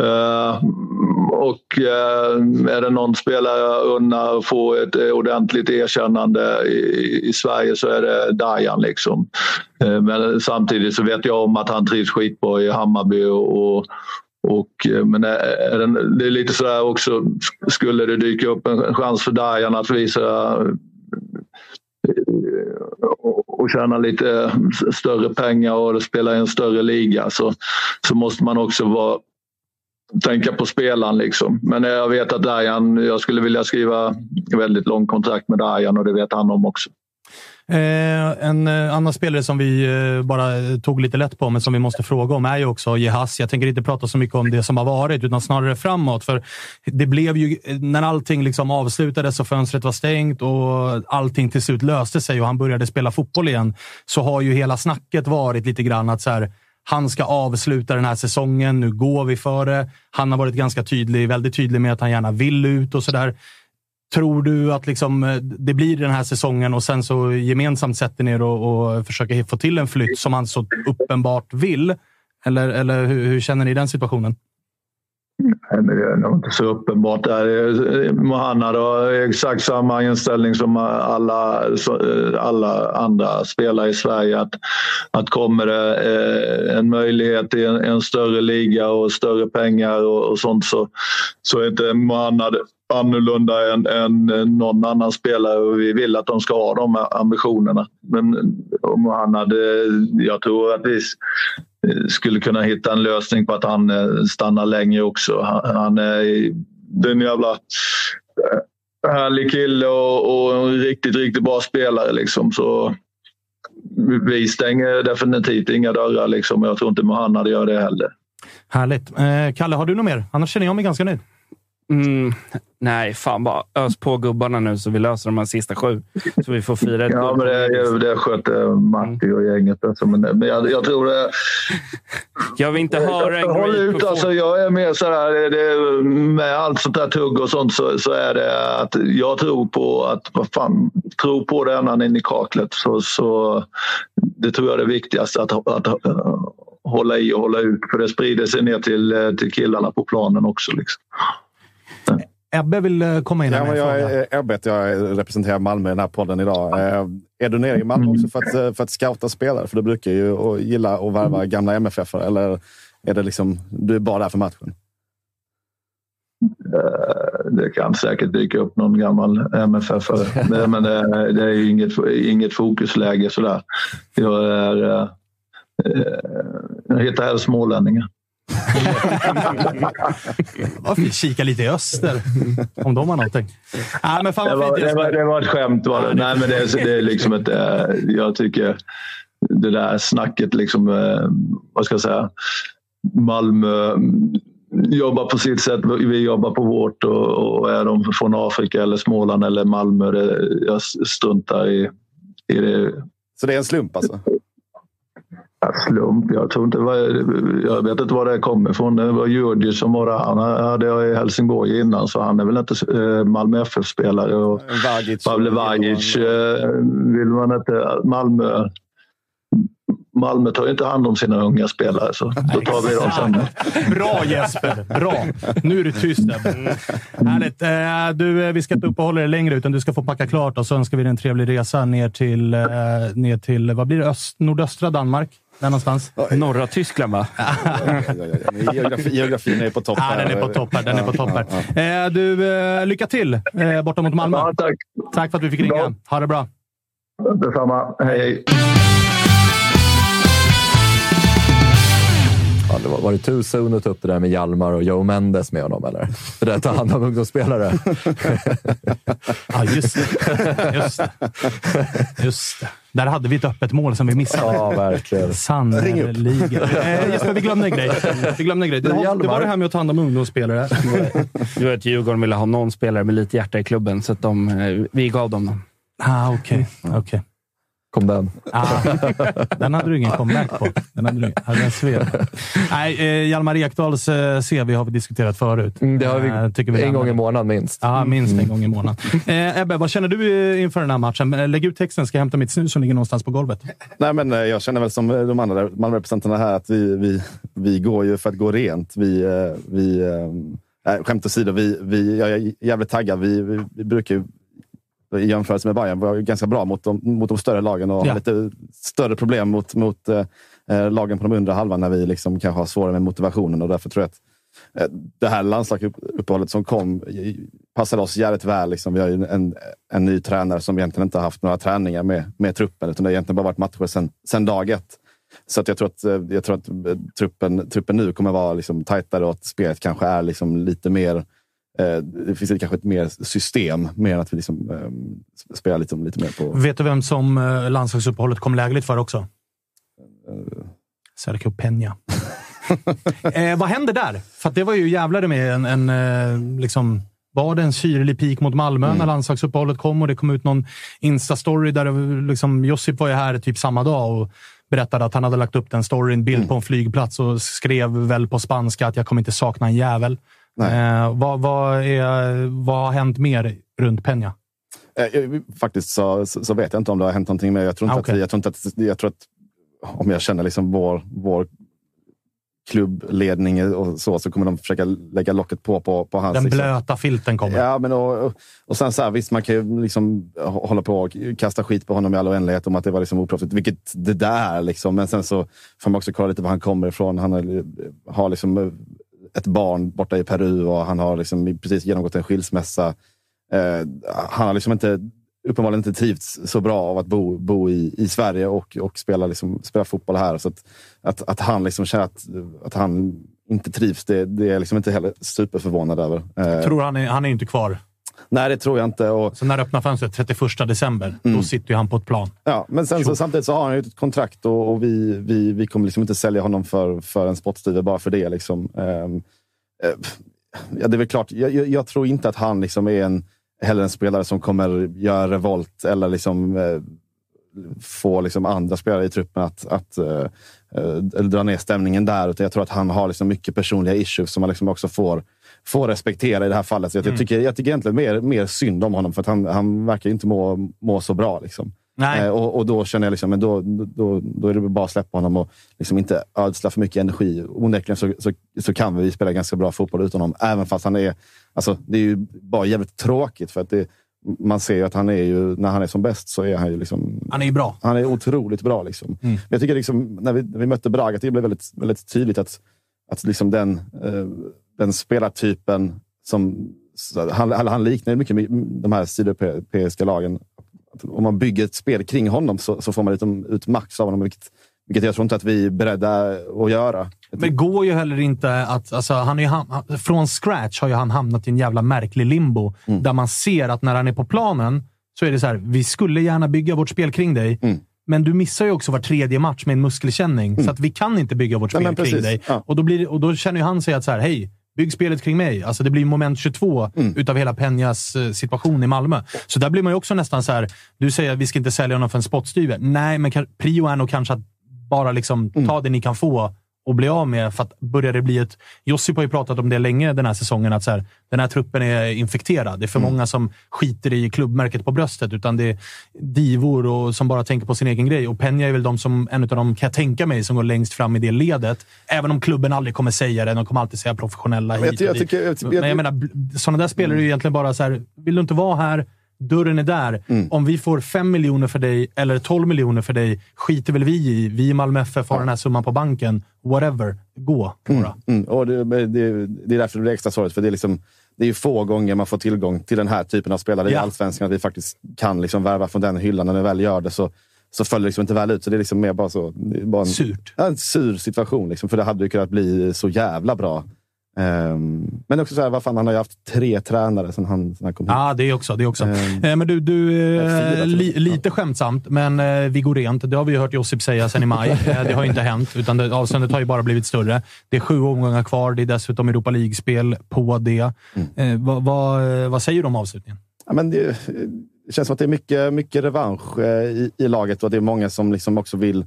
Eh, och eh, är det någon spelare jag unnar att få ett ordentligt erkännande i, i Sverige så är det Dajan. Liksom. Eh, men samtidigt så vet jag om att han trivs skitbra i Hammarby. Och, och, och eh, men är det, det är lite sådär också, skulle det dyka upp en chans för Dajan att visa och tjäna lite större pengar och spela i en större liga så, så måste man också vara tänka på spelaren. Liksom. Men jag vet att Dajan, jag skulle vilja skriva väldigt lång kontrakt med Dajan och det vet han om också. Eh, en eh, annan spelare som vi eh, bara eh, tog lite lätt på, men som vi måste fråga om, är ju också Jehas. Jag tänker inte prata så mycket om det som har varit, utan snarare framåt. För det blev ju, eh, när allting liksom avslutades och fönstret var stängt och allting till slut löste sig och han började spela fotboll igen, så har ju hela snacket varit lite grann att så här, han ska avsluta den här säsongen. Nu går vi för det. Han har varit ganska tydlig, väldigt tydlig med att han gärna vill ut och sådär. Tror du att liksom, eh, det blir den här säsongen och sen så gemensamt sätter ner och, och försöker få till en flytt som han så uppenbart vill? Eller, eller hur, hur känner ni i den situationen? Det är nog inte så uppenbart. Eh, Mohanna har exakt samma inställning som alla, eh, alla andra spelare i Sverige. Att, att kommer det en möjlighet i en, en större liga och större pengar och, och sånt så, så är inte Mohanna annorlunda än, än eh, någon annan spelare och vi vill att de ska ha de ambitionerna. Men eh, om han hade, jag tror att vi, eh, skulle kunna hitta en lösning på att han stannar längre också. Han, han är den en jävla härlig kille och, och en riktigt, riktigt bra spelare. Liksom. Så vi stänger definitivt inga dörrar. Liksom. Jag tror inte Mohanad gör det heller. Härligt. Eh, Kalle, har du något mer? Annars känner jag mig ganska nöjd. Mm, nej, fan bara ös på gubbarna nu så vi löser de här sista sju. Så vi får fira ett Ja, men det, det sköter Matti och gänget. Alltså. Men, men jag, jag tror det... Jag vill inte höra en Håll ut, alltså, jag är mer det, det, med allt sånt där tugg och sånt så, så är det att jag tror på att, vad fan, tro på det ända in i kaklet. Så, så, det tror jag är det viktigaste, att, att, äh, hålla i och hålla ut. För det sprider sig ner till, eh, till killarna på planen också. Liksom. Ebbe vill eh, komma in Ja, här med jag fråga. är Ebbet, jag representerar Malmö i den här podden idag. Eh, är du nere i Malmö också för att, eh, för att scouta spelare? För du brukar ju och gilla att värva gamla MFF eller är det liksom, du är bara där för matchen? Eh, Det kan säkert dyka upp någon gammal MFF. Men det, är ju inget, inget fokusläge sådär. Jag är... eh, eh, Jag hittar helst smålänningar. Varför kika lite i öster? Om de har någonting. Nej, men fan Det var, det, var, det var ett skämt. Var det. Nej, men det, är- det är liksom ett... eh, Jag tycker det där snacket, liksom, eh, vad ska jag säga, Malmö jobbar på sitt sätt, vi jobbar på vårt och, och är de från Afrika eller Småland eller Malmö, det, jag struntar i, i det. Så det är en slump alltså? Ja, slump. Jag, tror inte, jag vet inte var det kommer ifrån. Det var Djurdjic som var där. Han hade jag i Helsingborg innan så han är väl inte eh, Malmö FF-spelare. Pavle Vagic eh, vill man inte... Malmö, Malmö tar ju inte hand om sina unga spelare så då tar vi dem sen. Bra Jesper! Bra! Nu är du tyst. Härligt. Eh, Du, eh, vi ska inte uppehålla dig längre, utan du ska få packa klart och så önskar vi dig en trevlig resa ner till, eh, ner till vad blir det? Öst, nordöstra Danmark? Där någonstans? Norra Tyskland, va? Ja, ja, ja, ja. Men Geografi, geografin är på topp. Ja, den är på topp. Den är på topp. Eh, Du, eh, lycka till eh, borta mot Malmö. Ja, tack. Tack för att vi fick ringa. Ha det bra. Detsamma. Hej, hej. Ja, det var, var det ta upp det där med Hjalmar och Joe Mendes med honom? Eller? Det där att ta hand om ungdomsspelare. Ja, just det. Just det. Just det. Där hade vi ett öppet mål som vi missade. Ja, verkligen. Sannerligen. Eh, Jesper, vi glömde en grej. Vi glömde en grej. Det, var, det var det här med att ta hand om ungdomsspelare. Du vet, Djurgården ville ha någon spelare med lite hjärta i klubben, så att de, eh, vi gav dem dem. Ah, Okej. okej. Kom den. Ah, den hade du ingen comeback på. Den hade du hade den sved. Nej, eh, Hjalmar Ekdals eh, CV har vi diskuterat förut. Mm, det har vi, Eh, tycker vi en gång i månaden minst. Ja, minst en gång i månaden. Eh, Ebbe, vad känner du inför den här matchen? Lägg ut texten, ska jag hämta mitt snus som ligger någonstans på golvet. Nej, men jag känner väl som de andra Malmörepresentanterna här att vi, vi, vi går ju för att gå rent. Vi, vi, äh, skämt åsido, vi, vi, jag är jävligt taggad. Vi, vi, vi brukar ju i jämförelse med Bayern vara ganska bra mot de, mot de större lagen och Ja. lite större problem mot, mot eh, eh, lagen på de undre halvan när vi liksom kanske har svårare med motivationen. Och därför tror jag att eh, det här landslagsuppehållet som kom passade oss jävligt väl. Liksom. Vi har ju en, en ny tränare som egentligen inte har haft några träningar med, med truppen, utan det har egentligen bara varit matcher sen, sen dag ett. Så att jag tror att, eh, jag tror att eh, truppen, truppen nu kommer vara liksom tajtare och att spelet kanske är liksom lite mer det finns kanske ett mer system, mer att vi liksom, eh, spelar lite, lite mer på... Vet du vem som eh, landslagsuppehållet kom lägligt för också? Sergio Peña. eh, vad händer där? För det var ju jävlar med en, en eh, liksom, var det en syrlig peak mot Malmö när landslagsuppehållet kom och det kom ut någon Insta-story där det, var liksom, Josip var ju här typ samma dag och berättade att han hade lagt upp den storyn, bild på en flygplats och skrev väl på spanska att jag kommer inte sakna en jävel. Eh, vad, vad, är, vad har hänt mer runt Peña? Eh, Faktiskt så, så så vet jag inte om det har hänt någonting mer. Jag tror inte, Ah, okej. att, jag tror inte att, jag tror att om jag känner liksom vår, vår klubbledning och så, så kommer de försöka lägga locket på på, på hans... Den liksom, blöta filten kommer. Ja, men och, och, sen så här, visst, man kan ju liksom hålla på och kasta skit på honom i all oändlighet om att det var liksom oproffsigt, vilket det där är. Liksom. Men sen så får man också kolla lite var han kommer ifrån. Han har, har liksom ett barn borta i Peru och han har liksom precis genomgått en skilsmässa. Eh, han har liksom inte uppenbarligen inte trivts så bra av att bo, bo i, i Sverige och, och spela, liksom, spela fotboll här. Så att, att, att han liksom känner att, att han inte trivs, det, det är jag liksom inte heller superförvånad över. Eh, Jag tror han är, han är inte kvar. Nej, det tror jag inte. Och, Så när öppnar fönstret 31 december, Mm. då sitter ju han på ett plan. Ja, men sen så, samtidigt så har han ju ett kontrakt och, och vi, vi, vi kommer liksom inte sälja honom för, för en spottstyver bara för det. Liksom. Eh, ja, det är väl klart, jag, jag, jag tror inte att han liksom är en, heller en spelare som kommer göra revolt eller liksom, eh, få liksom andra spelare i truppen att, att eh, eh, dra ner stämningen där. Utan jag tror att han har liksom mycket personliga issues som man liksom också får, får respektera i det här fallet. Så jag, Mm. tycker, jag tycker egentligen mer, mer synd om honom för att han, han verkar inte må, må så bra. Liksom. Nej. Eh, och, och då känner jag liksom, men då, då, då är det bara att släppa honom och liksom inte ödsla för mycket energi. Onekligen så, så, så kan vi spela ganska bra fotboll utan honom, även fast han är... Alltså, det är ju bara jävligt tråkigt för att det, man ser ju att han är ju, när han är som bäst så är han ju liksom... Han är ju bra. Han är otroligt bra. Liksom. Mm. Jag tycker liksom, när, vi, när vi mötte Braga, det blev väldigt, väldigt tydligt att, att liksom den, eh, den spelartypen som... Han, han, liknar mycket med de här sydeuropeiska lagen. Om man bygger ett spel kring honom så, så får man liksom ut max av honom, vilket, vilket jag tror inte att vi är beredda att göra. Men det går ju heller inte att... Alltså, han är ham- från scratch har ju han hamnat i en jävla märklig limbo. Mm. Där man ser att när han är på planen så är det så här, vi skulle gärna bygga vårt spel kring dig. Mm. Men du missar ju också var tredje match med en muskelkänning. Så att vi kan inte bygga vårt Nej, spel men kring dig. Ja. Och, då blir, och då känner ju han sig att så här, hej, bygg spelet kring mig. Alltså det blir moment 22 Mm. utav hela Peñas eh, situation i Malmö. Så där blir man ju också nästan så här, du säger att vi ska inte sälja honom för en spottstyver. Nej, men prio är nog kanske att bara liksom Mm. ta det ni kan få och bli av med. För att börjar det bli ett... Josip har ju pratat om det länge den här säsongen, att så här, den här truppen är infekterad. Det är för Mm. många som skiter i klubbmärket på bröstet, utan det är divor och som bara tänker på sin egen grej. Och Peña är väl de som, en av dem, kan jag tänka mig, som går längst fram i det ledet. Även om klubben aldrig kommer säga det. De kommer alltid säga professionella jag hit jag jag jag- Men jag menar, sådana där spelare är ju egentligen bara så här, vill du inte vara här, dörren är där. Mm. Om vi får 5 miljoner för dig eller 12 miljoner för dig, skiter väl vi i. Vi i Malmö FF har den här summan på banken. Whatever. Gå, bara. Mm. Och det, det, det är därför det blir extra sorgligt, för det är, liksom, det är ju få gånger man får tillgång till den här typen av spelare i Ja. Allsvenskan. Att vi faktiskt kan liksom värva från den hyllan. När vi väl gör det så, så följer det liksom inte väl ut. Så det är liksom mer bara så... bara en, Surt. Ja, en sur situation, liksom, för det hade ju kunnat bli så jävla bra. Ehm, men också så här, vad fan, han har ju haft tre tränare sedan han, sedan han kom hit. Ja, det är också. Det också. Ehm. Eh, men du, du fyra eh, li, lite skämtsamt, men eh, vi går rent. Det har vi ju hört Josip säga sedan i maj. Eh, det har inte hänt, utan det, avståndet har ju bara blivit större. Det är sju omgångar kvar. Det är dessutom Europa League-spel på det. Mm. Eh, vad, vad, vad säger du om avslutningen? Ja, men det, det känns som att det är mycket, mycket revansch i, i laget och det är många som liksom också vill,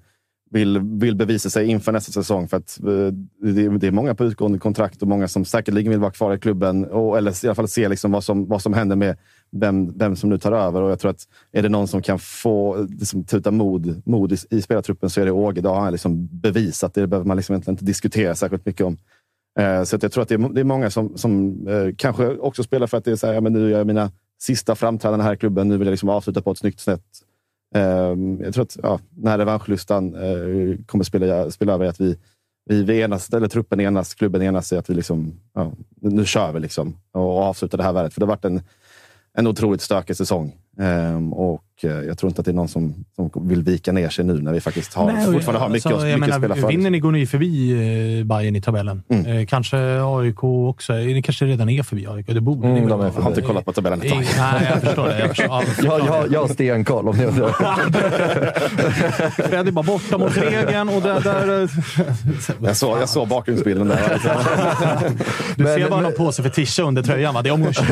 vill, vill bevisa sig inför nästa säsong. För att, eh, det, det är många på utgående kontrakt och många som säkerligen vill vara kvar i klubben. Och, eller i alla fall se liksom vad, som, vad som händer med vem, vem som nu tar över. Och jag tror att är det någon som kan få liksom, tuta mod, mod i, i spelartruppen så är det Åge. Det har han liksom bevisat. Det behöver man liksom egentligen inte diskutera särskilt mycket om. Eh, Så att jag tror att det är, det är många som, som eh, kanske också spelar för att det är så här, ja, men nu gör jag mina sista framträdanden här i klubben. Nu vill jag liksom avsluta på ett snyggt sätt. Ehm, jag tror att ja, den här revanschlustan eh, kommer spela, spela över i att vi, vi, vi enas, eller truppen enas, klubben enas i att vi liksom, ja, nu, kör vi liksom och avslutar det här värdet. För det har varit en, en otroligt stökig säsong. Ehm, och jag tror inte att det är någon som, som vill vika ner sig nu när vi faktiskt har, Nej, fortfarande har mycket, alltså, att- mycket att menar, spela för. Vinner ni går ni förbi eh, Bayern i tabellen. Mm. Eh, kanske AIK också. Eh, Ni kanske redan är förbi AIK. Det borde Mm, ni. Jag har inte kollat på tabellen ett tag. Eh, Nej, jag förstår det. Jag, förstår. Ja, Jag, jag, jag har stenkoll om ni undrar. Fred är bara borta mot regeln och där... där eh, Jag såg, jag såg bakgrundsbilden där. du Men- ser bara men- någon påse för tisha under tröjan, va? Det är omgång 22.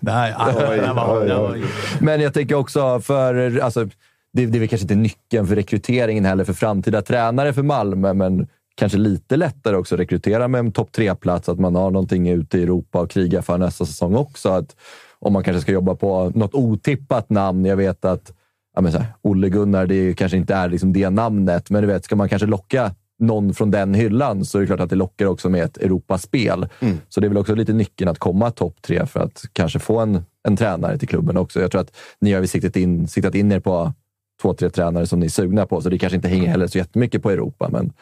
Nej, Oj, det var, det var, oj, Men jag tänker också för... Alltså, det, det är väl kanske inte nyckeln för rekryteringen heller för framtida tränare för Malmö, men kanske lite lättare också att rekrytera med en topp tre-plats, att man har någonting ute i Europa och kriga för nästa säsong också. Att om man kanske ska jobba på något otippat namn. Jag vet att ja, men så här, Olle Gunnar, det är- kanske inte är liksom det namnet, men du vet, ska man kanske locka någon från den hyllan så är det klart att det lockar också med ett Europaspel. Så det är väl också lite nyckeln att komma topp tre för att kanske få en, en tränare till klubben också. Jag tror att ni har siktat in, siktat in er på två, tre tränare som ni är sugna på, så det kanske inte hänger heller så jättemycket på Europa. Men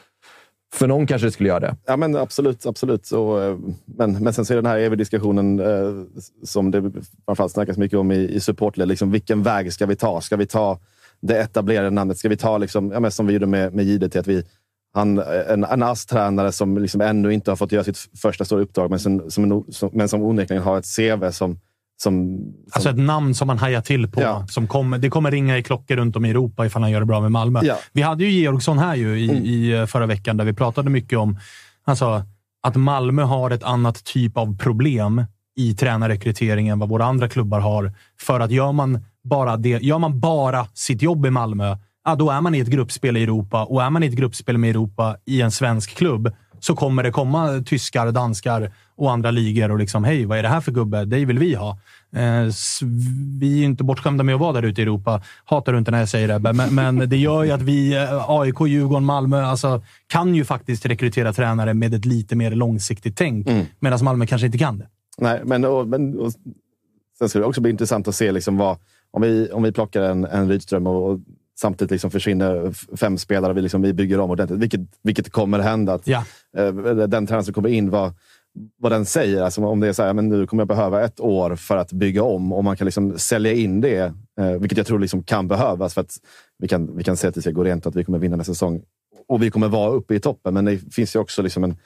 För någon kanske det skulle göra det. Ja, men absolut. absolut. Så, eh, men, men sen så är den här eviga diskussionen eh, som det framförallt snackas mycket om i, i supportled. Liksom, vilken väg ska vi ta? Ska vi ta det etablerade namnet? Ska vi ta, liksom, ja, men som vi gjorde med, med JDT, att vi, han, en, en ASS-tränare som liksom ännu inte har fått göra sitt första stora uppdrag, men som, som, en- som, men som onekligen har ett CV som... som, Alltså ett namn som man hajar till på. Ja. Som kommer, det kommer ringa i klockor runt om i Europa ifall han gör det bra med Malmö. Ja. Vi hade ju Georgsson här ju i, Mm. i eh, förra veckan där vi pratade mycket om alltså, att Malmö har ett annat typ av problem i tränarrekryteringen än vad våra andra klubbar har. För att gör man bara, det, gör man bara sitt jobb i Malmö, ja, då är man i ett gruppspel i Europa. Och är man i ett gruppspel med Europa i en svensk klubb så kommer det komma tyskar, danskar och andra ligor och liksom hej, vad är det här för gubbe? Dig vill vi ha. Eh, vi är inte bortskämda med att vara där ute i Europa. Hatar du inte när jag säger det, men, men det gör ju att vi, eh, AIK, Djurgården, Malmö, alltså, kan ju faktiskt rekrytera tränare med ett lite mer långsiktigt tänk. Mm. Medan Malmö kanske inte kan det. Nej, men, och, men och, sen ska det också bli intressant att se liksom vad, om, vi, om vi plockar en, en Rydström och, och samtidigt liksom försvinner fem spelare vi, liksom, vi bygger om ordentligt. Vilket, vilket kommer hända. Att, Ja. eh, den tränaren som kommer in, vad, vad den säger. Alltså om det är så här, men nu kommer jag behöva ett år för att bygga om och man kan liksom sälja in det, eh, vilket jag tror liksom kan behövas för att vi kan, vi kan se rent och att vi kommer vinna nästa säsong. Och vi kommer vara uppe i toppen, men det finns ju också liksom en,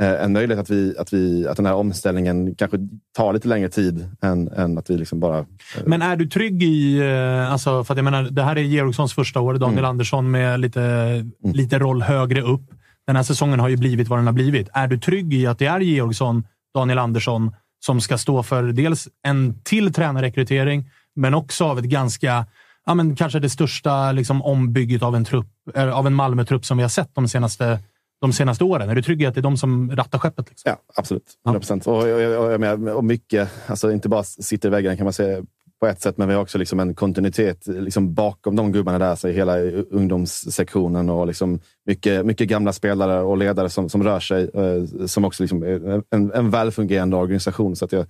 en möjlighet att, vi, att, vi, att den här omställningen kanske tar lite längre tid än, än att vi liksom bara... Men är du trygg i... eh, Alltså, för att jag menar, det här är Georgssons första år. Daniel Mm. Andersson med lite, lite roll högre upp. Den här säsongen har ju blivit vad den har blivit. Är du trygg i att det är Georgsson, Daniel Andersson, som ska stå för dels en till tränarrekrytering, men också av ett ganska... Ja, men kanske det största liksom, ombygget av en, trupp, eh, av en Malmö-trupp som vi har sett de senaste, de senaste åren. Är du trygg i att det är de som rattar skeppet? Liksom? Ja, absolut. 100 procent. Och, och, och, jag menar, och mycket, alltså inte bara sitter i väggarna kan man säga på ett sätt, men vi har också liksom en kontinuitet liksom bakom de gubbarna där, så i hela ungdomssektionen och liksom mycket, mycket gamla spelare och ledare som, som rör sig, eh, som också liksom är en, en välfungerande organisation. Så att jag,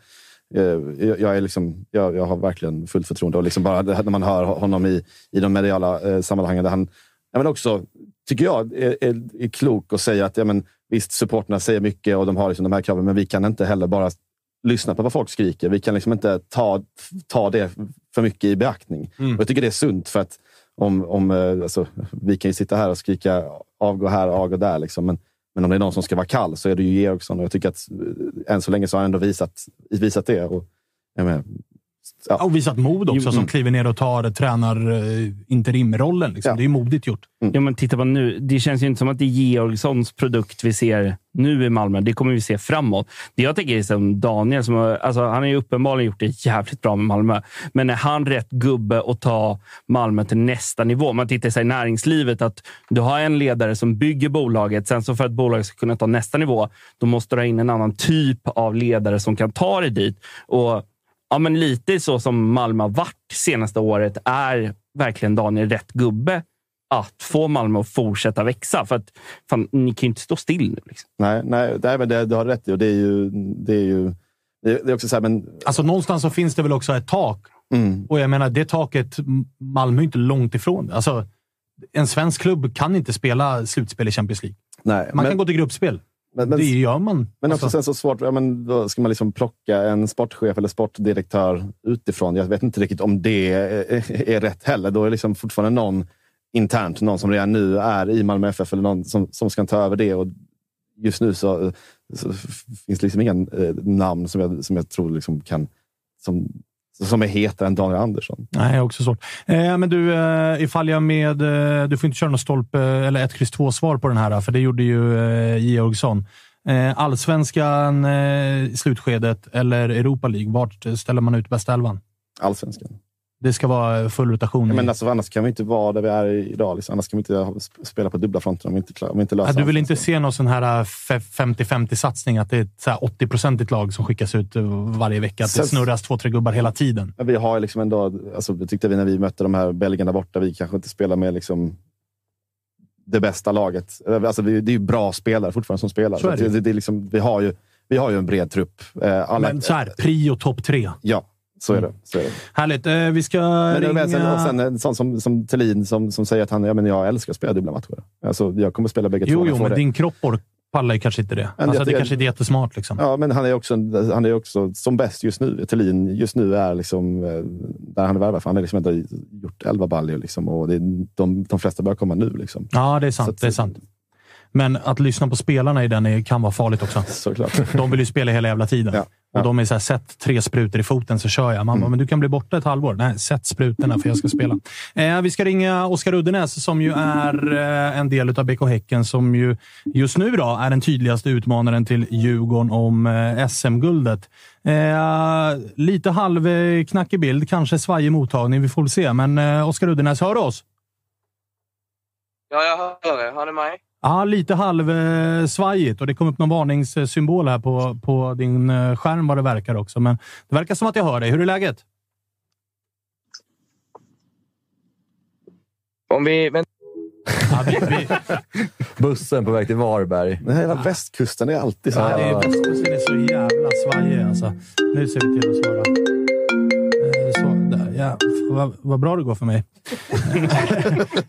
eh, jag, jag är liksom, jag, jag har verkligen fullt förtroende. Och liksom bara när man hör honom i, i de mediala eh, sammanhangen, där han ja, men också, tycker jag, är, är, är klok och säger att ja, men, visst, supporterna säger mycket och de har liksom de här kraven, men vi kan inte heller bara lyssna på vad folk skriker. Vi kan liksom inte ta, ta det för mycket i beaktning. Mm. Jag tycker det är sunt för att om, om, eh, alltså, vi kan ju sitta här och skrika avgå här och avgå där. Liksom, men, men om det är någon som ska vara kall så är det ju Georgsson. Och jag tycker att eh, än så länge så har han ändå visat, visat det. Och, menar, ja. Och visat mod också, Mm. som kliver ner och tar tränar eh, interimrollen. Liksom. Det är ju modigt gjort. Ja, men titta på nu. Det känns ju inte som att det är Georgssons produkt vi ser nu i Malmö. Det kommer vi se framåt. Det jag tänker är som Daniel, som har, alltså, han har ju uppenbarligen gjort det jävligt bra med Malmö. Men är han rätt gubbe att ta Malmö till nästa nivå? Man tittar sig i näringslivet att du har en ledare som bygger bolaget. Sen så för att bolaget ska kunna ta nästa nivå, då måste du ha in en annan typ av ledare som kan ta dig dit. Och Ja, men lite så som Malmö har varit senaste året är verkligen Daniel rätt gubbe att få Malmö att fortsätta växa. För att fan, ni kan ju inte stå still nu. Liksom. Nej, nej, nej men det, du har rätt i. Och det är ju... Det är, ju det är också så här, men... Alltså någonstans så finns det väl också ett tak. Mm. Och jag menar, det taket, Malmö är inte långt ifrån. Alltså, en svensk klubb kan inte spela slutspel i Champions League. Nej, Man men- kan gå till gruppspel. Men, men, det gör man. Men Alltså, också sen så svårt, ja, men då ska man liksom plocka en sportchef eller sportdirektör utifrån. Jag vet inte riktigt om det är, är rätt heller. Då är det liksom fortfarande någon internt, någon som redan nu är i Malmö FF eller någon som, som ska ta över det. Och just nu så, så finns det liksom inga eh, namn som jag, som jag tror liksom kan, som, som är hetare än Daniel Andersson. Nej, också svårt. Eh, men du, eh, ifall jag med... Eh, du får inte köra någon stolpe eller ett kryss två svar på den här, för det gjorde ju eh, Georgsson. Eh, allsvenskan eh, slutskedet eller Europa League? Vart ställer man ut bästa elvan? Allsvenskan. Det ska vara full rotation. i- Men alltså, annars kan vi inte vara där vi är idag. Liksom. Annars kan vi inte spela på dubbla fronter om vi inte, klar, om vi inte löser Ja, du vill inte se någon sån här eh, fe- 50-50-satsning? Att det är ett så här 80-procentigt lag som skickas ut eh, varje vecka? Att det snurras två, tre gubbar hela tiden? Men vi har liksom ändå, alltså, det tyckte vi när vi mötte de här belgarna borta, vi kanske inte spelar med liksom det bästa laget. Alltså, det är ju bra spelare fortfarande som spelar. Så är att det. det, det är liksom, vi, har ju, vi har ju en bred trupp. Eh, Alla, Men så här, prio topp tre. Ja. Så är det. Så är det. Härligt. Eh, vi ska Men, ringa... sen, och sen en sån som, som Thelin som, som säger att han, ja, men jag älskar att spela dubbla matcher. Alltså, jag kommer spela bägge. Jo, jo, men det. din kropp pallar ju kanske inte det. Men Alltså, jag- det jag- kanske inte är jättesmart. Liksom. Ja, men han är också, han är också som bäst just nu. Thelin just nu är liksom, eh, där han är värvad. Han har liksom inte gjort elva baljor liksom, och det är, de, de flesta börjar komma nu. Liksom. Ja, det är sant. Så att- det är sant. Men att lyssna på spelarna i den är, kan vara farligt också. Såklart. De vill ju spela hela jävla tiden. Ja. Och de är så här, sätt tre sprutor i foten så kör jag. Man Mm. bara, men du kan bli borta ett halvår. Nej, sätt sprutorna för jag ska spela. Eh, vi ska ringa Oskar Uddenäs som ju är eh, en del av BK Häcken som ju just nu då är den tydligaste utmanaren till Djurgården om eh, SM-guldet. Eh, lite halvknackig bild, kanske svajig mottagning. Vi får väl se. Men eh, Oskar Uddenäs, hör du oss? Ja, jag hör er. Hör ni mig? Ja, lite halvsvajigt och det kom upp någon varningssymbol här på, på din eh, skärm vad det verkar också. Men det verkar som att jag hör dig. Hur är läget? Om vi... Men... Ja, vi, vi, Bussen på väg till Varberg. Den här jävla västkusten är alltid så ja, här. det är, västkusten är så jävla svajig alltså. Nu ser vi till att svara. Eh, Så, där, ja. vad, vad bra det går för mig.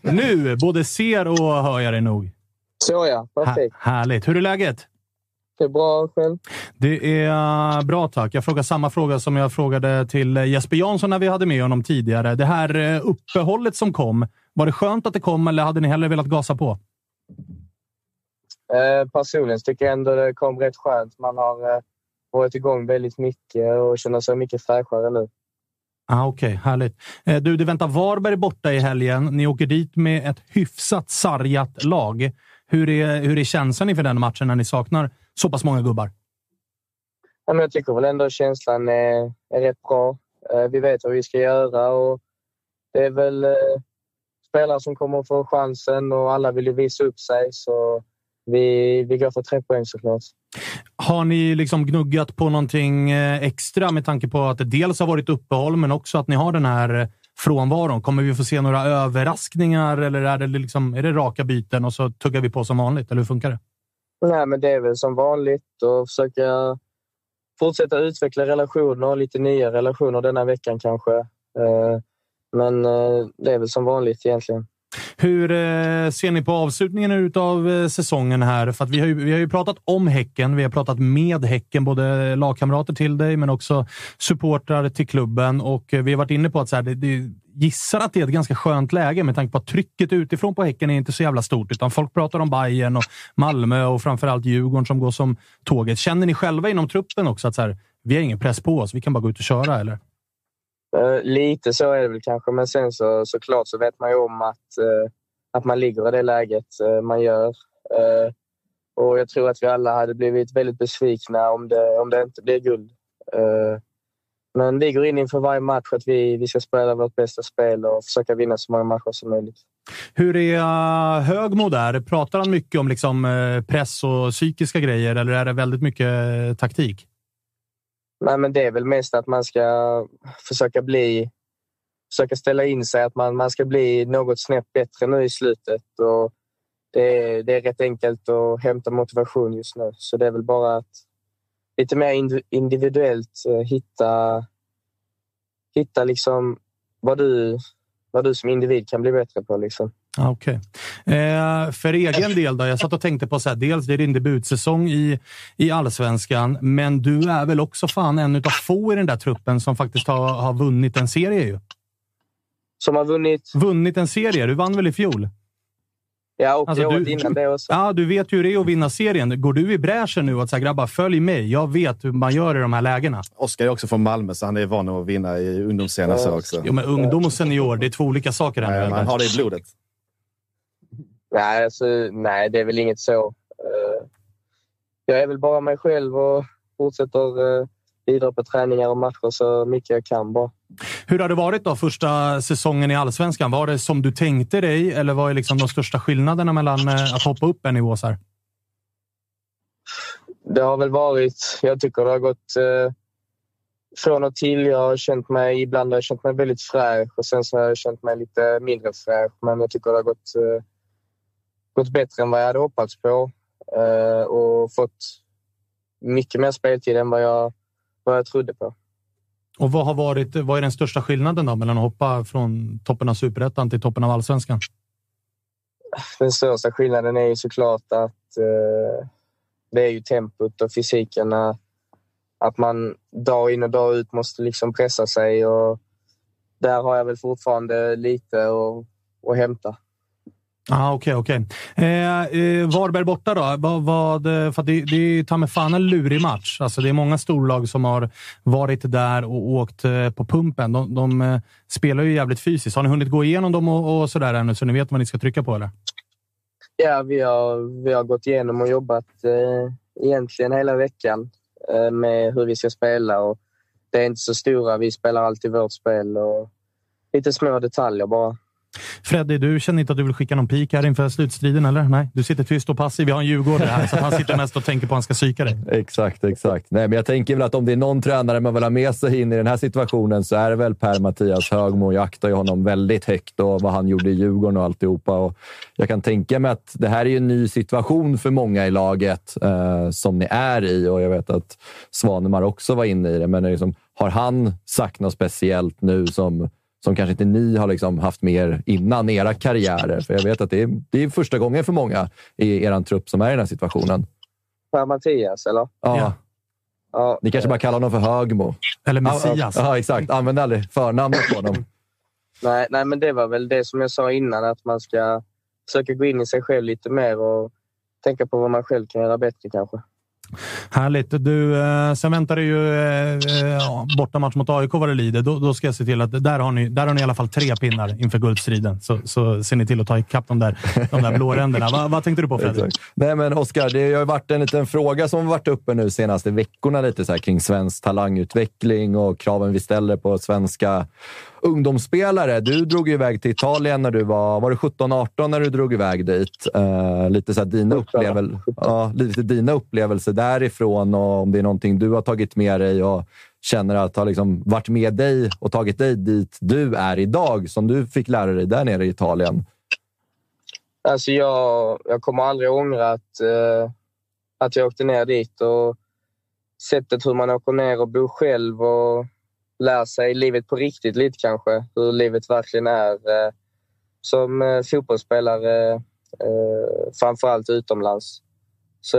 nu både ser och hör jag dig nog. Så ja, perfekt. härligt. Hur är läget? Det är bra själv. Det är bra tack. Jag frågar samma fråga som jag frågade till Jesper Jansson när vi hade med honom tidigare. Det här eh, uppehållet som kom, var det skönt att det kom eller hade ni hellre velat gasa på? Eh, personligen tycker jag ändå det kom rätt skönt. Man har eh, varit igång väldigt mycket och känner sig mycket fräschare nu. Ah, Okej, härligt. Eh, Du, det väntar Varberg borta i helgen. Ni åker dit med ett hyfsat sargat lag. Hur är, hur är känslan inför den matchen när ni saknar så pass många gubbar? Ja, men jag tycker väl ändå känslan är, är rätt bra. Eh, vi vet vad vi ska göra och det är väl eh, spelare som kommer att få chansen och alla vill ju visa upp sig. Så vi, vi går för tre poäng såklart. Har ni liksom gnuggat på någonting eh, extra med tanke på att det dels har varit uppehåll, men också att ni har den här frånvaron? Kommer vi få se några överraskningar eller är det, liksom, är det raka byten och så tuggar vi på som vanligt? Eller hur funkar det? Nej, men det är väl som vanligt och försöka fortsätta utveckla relationer, lite nya relationer denna veckan kanske. Eh, men eh, det är väl som vanligt egentligen. Hur eh, ser ni på avslutningen av eh, säsongen här? För att vi, har ju, vi har ju pratat om Häcken, vi har pratat med Häcken, både lagkamrater till dig men också supportrar till klubben. Och eh, vi har varit inne på att så här, det, det, gissar att det är ett ganska skönt läge med tanke på att trycket utifrån på Häcken är inte så jävla stort. Utan folk pratar om Bayern och Malmö och framförallt Djurgården som går som tåget. Känner ni själva inom truppen också att så här, vi har ingen press på oss, vi kan bara gå ut och köra? Eller? Eh, lite så är det väl kanske, men sen så såklart så vet man ju om att, eh, att man ligger i det läget eh, man gör. Eh, Och jag tror att vi alla hade blivit väldigt besvikna om det, om det inte blir guld. Eh, Men vi går in inför varje match att vi, vi ska spela vårt bästa spel och försöka vinna så många matcher som möjligt. Hur är eh, Högmo där? Pratar han mycket om liksom, eh, press och psykiska grejer eller är det väldigt mycket taktik? Nej, men det är väl mest att man ska försöka bli försöka ställa in sig att man, man ska bli något snäpp bättre nu i slutet. Och det, är, det är rätt enkelt att hämta motivation just nu. Så det är väl bara att lite mer individuellt eh, hitta, hitta liksom vad, du, vad du som individ kan bli bättre på. Liksom. Ah, Okej. Eh, för egen del då? Jag satt och tänkte på så här, dels det är din debutsäsong i, i allsvenskan, men du är väl också fan en av få i den där truppen som faktiskt har, har vunnit en serie ju. Som har vunnit? Vunnit en serie. Du vann väl i fjol? Ja, och Alltså, året du- innan det också. Ja, du vet ju hur det är att vinna serien. Går du i bräschen nu och säger grabbar, följ mig. Jag vet hur man gör i de här lägena. Oskar är också från Malmö, så han är van att vinna i ungdomsscenen så också. Jo, men ungdom och senior, det är två olika saker. här. Nej, man har det i blodet. Nej, alltså, nej, det är väl inget så. Eh, Jag är väl bara mig själv och fortsätter eh, bidra på träningar och matcher så mycket jag kan bara. Hur har det varit då första säsongen i Allsvenskan? Var det som du tänkte dig eller vad är liksom de största skillnaderna mellan eh, att hoppa upp en nivå? Så här? Det har väl varit... Jag tycker det har gått eh, från och till. Jag har känt mig, ibland har jag känt mig väldigt fräsch och sen så har jag känt mig lite mindre fräsch. Men jag tycker det har gått, eh, gått bättre än vad jag hade hoppats på eh, och fått mycket mer speltid än vad jag, vad jag trodde på. Och vad har varit, vad är den största skillnaden då mellan att hoppa från toppen av superettan till toppen av allsvenskan? Den största skillnaden är ju såklart att eh, det är ju tempot och fysiken. Att man dag in och dag ut måste liksom pressa sig och där har jag väl fortfarande lite att, att hämta. Ah, Okej, okej. Eh, eh, Varberg borta då? Vad, vad, eh, för det, det är ju ta mig fan en lurig match. Alltså, det är många storlag som har varit där och åkt eh, på pumpen. De, de eh, spelar ju jävligt fysiskt. Har ni hunnit gå igenom dem och, och sådär ännu, så ni vet vad ni ska trycka på? Eller? Ja, vi har, vi har gått igenom och jobbat eh, egentligen hela veckan eh, med hur vi ska spela. Och det är inte så stora. Vi spelar alltid vårt spel och lite små detaljer bara. Freddy, du känner inte att du vill skicka någon pik här inför slutstriden, eller? Nej, du sitter tyst och passiv. Vi har en djurgårdare här, så att han sitter mest och tänker på att han ska psyka dig. Exakt, exakt. Nej, men jag tänker väl att om det är någon tränare man vill ha med sig in i den här situationen så är det väl Per-Mattias Högmo. Jag aktar ju honom väldigt högt och vad han gjorde i Djurgården och alltihopa. Och jag kan tänka mig att det här är en ny situation för många i laget eh, som ni är i och jag vet att Svanemar också var inne i det. Men det är liksom, har han sagt något speciellt nu som som kanske inte ni har liksom haft mer innan era karriärer? För jag vet att det är, det är första gången för många i er trupp som är i den här situationen. Per Mattias, eller? Ja. Ja, Ni kanske bara kallar honom för Högmo. Eller Ja, Messias. Ja, exakt. Använd aldrig förnamnet på honom. Nej, nej, men det var väl det som jag sa innan, att man ska försöka gå in i sig själv lite mer och tänka på vad man själv kan göra bättre kanske. Härligt. Du, eh, sen väntar det ju eh, eh bortamatch mot AIK vad det lider. Då, då ska jag se till att där har, ni, där har ni i alla fall tre pinnar inför guldstriden. Så, så ser ni till att ta ikapp de där, de där blåränderna. Va, vad tänkte du på Fredrik? Nej, men Oskar, det har ju varit en liten fråga som har varit uppe nu senaste veckorna lite så här, kring svensk talangutveckling och kraven vi ställer på svenska ungdomsspelare. Du drog ju iväg till Italien när du var, var det 17-18 när du drog iväg dit. Eh, lite, så dina upplevel, ja, lite dina upplevelser därifrån och om det är någonting du har tagit med dig och känner att har liksom varit med dig och tagit dig dit du är idag, som du fick lära dig där nere i Italien. Alltså jag, jag kommer aldrig ångra att, eh, att jag åkte ner dit och sättet hur man åker ner och bor själv och lär sig livet på riktigt lite kanske. Hur livet verkligen är eh, som eh, fotbollsspelare, eh, framförallt utomlands. Så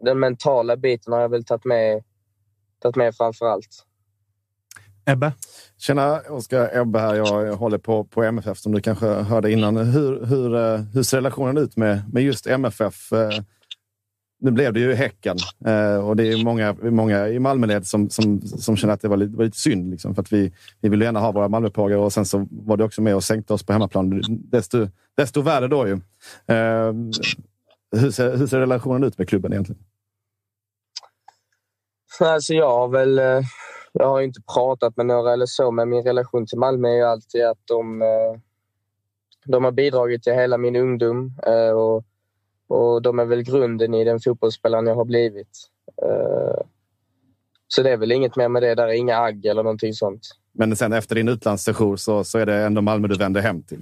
den mentala biten har jag väl tagit med, tagit med framför allt. Ebbe? Tjena, Oskar Ebbe här. Jag håller på, på MFF som du kanske hörde innan. Hur, hur, hur ser relationen ut med, med just MFF? Nu blev det ju Häcken eh, och det är många, många i Malmöled som, som, som känner att det var lite, var lite synd. Liksom, för att vi, vi vill gärna ha våra Malmöpågar och sen så var det också med och sänkte oss på hemmaplan. Desto, desto värre då ju. Eh, hur, ser, hur ser relationen ut med klubben egentligen? Alltså jag har väl eh, jag har inte pratat med några eller så, men min relation till Malmö är ju alltid att de, eh, de har bidragit till hela min ungdom eh, och, och de är väl grunden i den fotbollsspelaren jag har blivit. Eh, Så det är väl inget mer med det. Där är inga agg eller någonting sånt. Men sen efter din utlandssession så, så är det ändå Malmö du vänder hem till.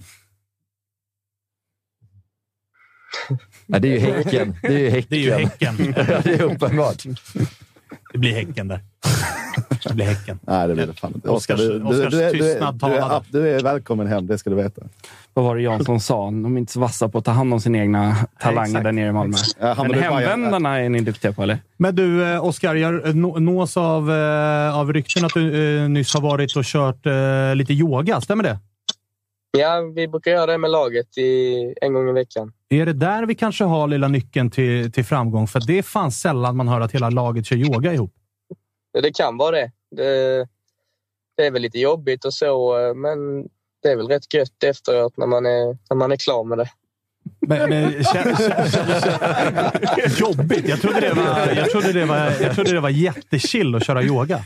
Ja, det är ju Häcken. Det är ju Häcken. Det är ju Häcken. Ja, det är uppenbart. Det blir Häcken där. Det blir Häcken. Nej, det blir det fan inte. Oskar, Oskars- du, du, Oskars du, tystnad är- du, är, talade. du är välkommen hem, det ska du veta. Vad var det Jansson sa? De är inte så vassa på att ta hand om sina egna talanger där nere i Malmö. Ja, Men hemvändarna är ni duktiga på, eller? Men du, eh, Oskar, jag nå- nås av, eh, av rykten att du eh, nyss har varit och kört eh, lite yoga. Stämmer det? Ja, vi brukar göra det med laget i, en gång i veckan. Är det där vi kanske har lilla nyckeln till, till framgång? För det är fan sällan man hör att hela laget kör yoga ihop. Det kan vara det. det. Det är väl lite jobbigt och så, eh, men det är väl rätt gött efteråt när man är, när man är klar med det. Men, men, jobbigt? Jag trodde, det var, jag, trodde det var, jag trodde det var jättechill att köra yoga.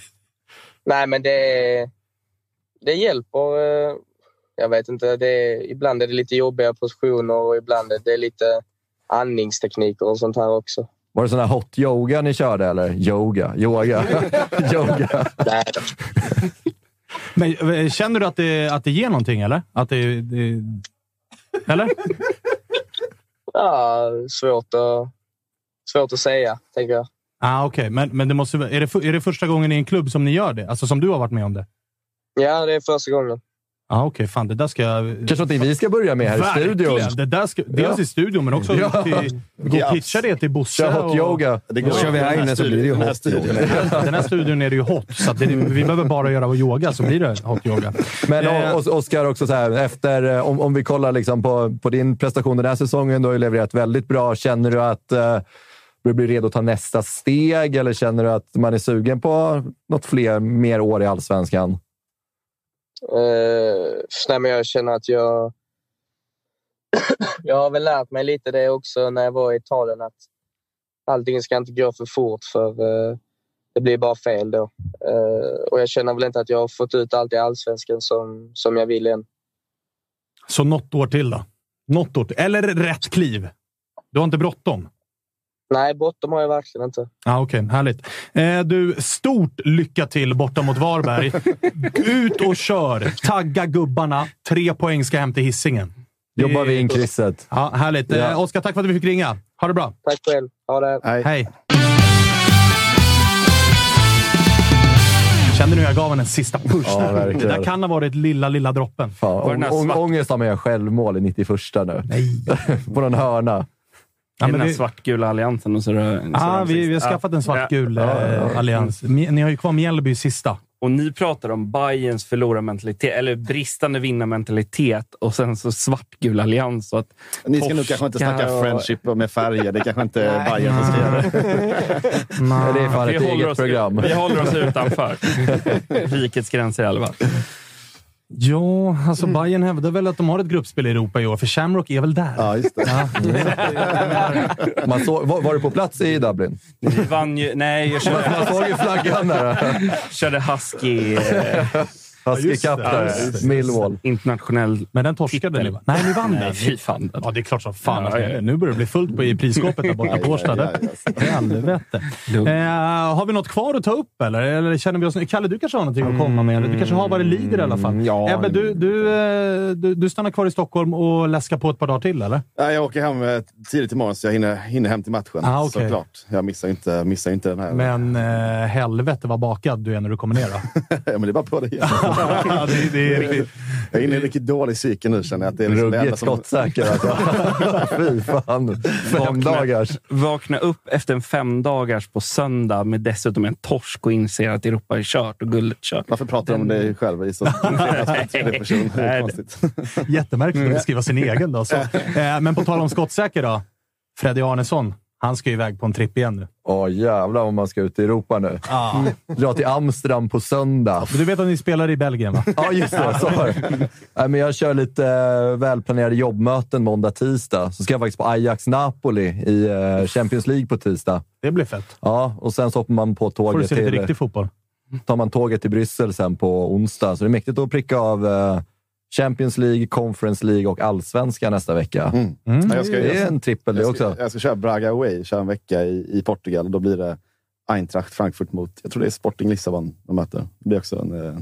Nej, men det, det hjälper. eh, Jag vet inte. Det ibland är det lite jobbiga positioner och ibland är det lite andningstekniker och sånt här också. Var det sån här hot yoga ni körde eller? Yoga? Yoga? yoga? Men eh, känner du att det, att det ger någonting, eller? Att det, det, eller? Ja, svårt, att, svårt att säga, tänker jag. Ah, Okej, men, men det måste, vara- är, det, är det första gången i en klubb som ni gör det? Alltså som du har varit med om det? Ja, det är första gången. Ja, ah, okej. Fan, det där ska jag... Kanske inte vi ska börja med här i studion. Verkligen! Det där ska, dels Ja. i studion, men också Ja. till, gå och pitcha det till Bosse. Kör hot och- yoga. Det går Kör vi här inne så blir det ju Den här hot studion. yoga. Den här studion är det ju hot, så att det, vi behöver bara göra yoga så blir det hot yoga. Men Eh, Oskar, också så här, efter, eh, om, om vi kollar liksom på, på din prestation den här säsongen, du har ju levererat väldigt bra. Känner du att eh, du blir redo att ta nästa steg eller känner du att man är sugen på något fler, mer år i allsvenskan? Eh, nej, men jag känner att jag... jag har väl lärt mig lite det också när jag var i Italien att allting ska inte gå för fort för eh, det blir bara fel då. Eh, och jag känner väl inte att jag har fått ut allt i allsvenskan som, som jag vill än. Så något år till då? Något år till. Eller rätt kliv. Du har inte bråttom? Nej, bottom har jag verkligen inte. Ja, Okej, härligt. Eh, du, stort lycka till borta mot Varberg. Ut och kör! Tagga gubbarna. Tre poäng ska hem till hissingen. Jobbar vi in krysset. Ja, härligt. Ja. Eh, Oskar, tack för att vi fick ringa. Ha det bra. Tack själv. Ha det. Hej. Kände nu hur jag gav honom en sista push Ja, där. Det där kan ha varit lilla, lilla droppen. Fan, Var den här å- å- svart- ångest har man gör självmål i 91 nu. Nej. på någon hörna. Ja, men den här det- svartgula alliansen. Och så är det, Ah, vi, vi har skaffat en svartgul Ja. eh, allians. Ni har ju kvar Mjällby sista. Och ni pratar om Bayerns förlorarmentalitet, eller bristande vinnarmentalitet och sen så svartgul allians. Så att Ni ska nog kanske inte snacka och- friendship med färger. Det kanske inte är Bajen som ska göra det. Är fan Vi ett håller, eget oss, program. vi håller oss utanför rikets gränser i alla fall. Ja, alltså Bayern hävdar väl att de har ett gruppspel i Europa i år, för Shamrock är väl där. Ja, just det. Man såg, var, var du på plats i Dublin? Vi vann ju... Nej, jag Man körde, såg ju flaggan där. körde Husky det. Cup Ja, det. Millwall. internationell... Men den torskade ni va? Nej, ni vann Nej, den. fy fan. Ja, det är klart som fan. Ja, ja, ja. Nu börjar det bli fullt på i prisskåpet där borta på Årsta. Helvete. Eh, har vi något kvar att ta upp eller? eller känner vi oss... Kalle, du kanske har någonting att komma med? Eller? Du kanske har varit leader i alla fall. Mm, ja. Ebbe, du, du, eh, du, du stannar kvar i Stockholm och läskar på ett par dagar till, eller? Ja, jag åker hem eh, tidigt imorgon så jag hinner, hinner hem till matchen. Ah, okej. Såklart. Jag missar inte, missar inte den här. Men eh, helvete vad bakad du är när du kommer ner. Då. ja, men det är bara på det igen. Ja, det, det är riktigt... Jag är inne i en riktigt dålig psyke nu känner jag. Att det är liksom det Ruggigt som... skottsäker alltså. Fy fan. Fem dagars. Vakna upp efter en fem dagars på söndag med dessutom en torsk och inser att Europa är kört och guldet kört. Varför pratar du om dig själv i så person? Jättemärkligt att beskriva sin egen. Då, så. Eh, men på tal om skottsäker då. Freddy Arnesson. Han ska ju iväg på en tripp igen nu. Åh jävlar om man ska ut i Europa nu. Ah. Dra till Amsterdam på söndag. Du vet att ni spelar i Belgien, va? Ja, just det. Så. Nej, men jag kör lite eh, välplanerade jobbmöten måndag, tisdag. Så ska jag faktiskt på Ajax-Napoli i eh, Champions League på tisdag. Det blir fett. Ja, och sen så hoppar man på Får du tåget se lite till, riktig fotboll. tar man tåget till Bryssel sen på onsdag. Så det är mäktigt att pricka av eh, Champions League, Conference League och allsvenskan nästa vecka. Mm. Mm. Ja, jag ska, Det är en trippel det också. jag ska köra Braga Away, köra en vecka i, i Portugal. Då blir det Eintracht Frankfurt mot, jag tror det är Sporting Lissabon de möter. Det blir också en... Eh,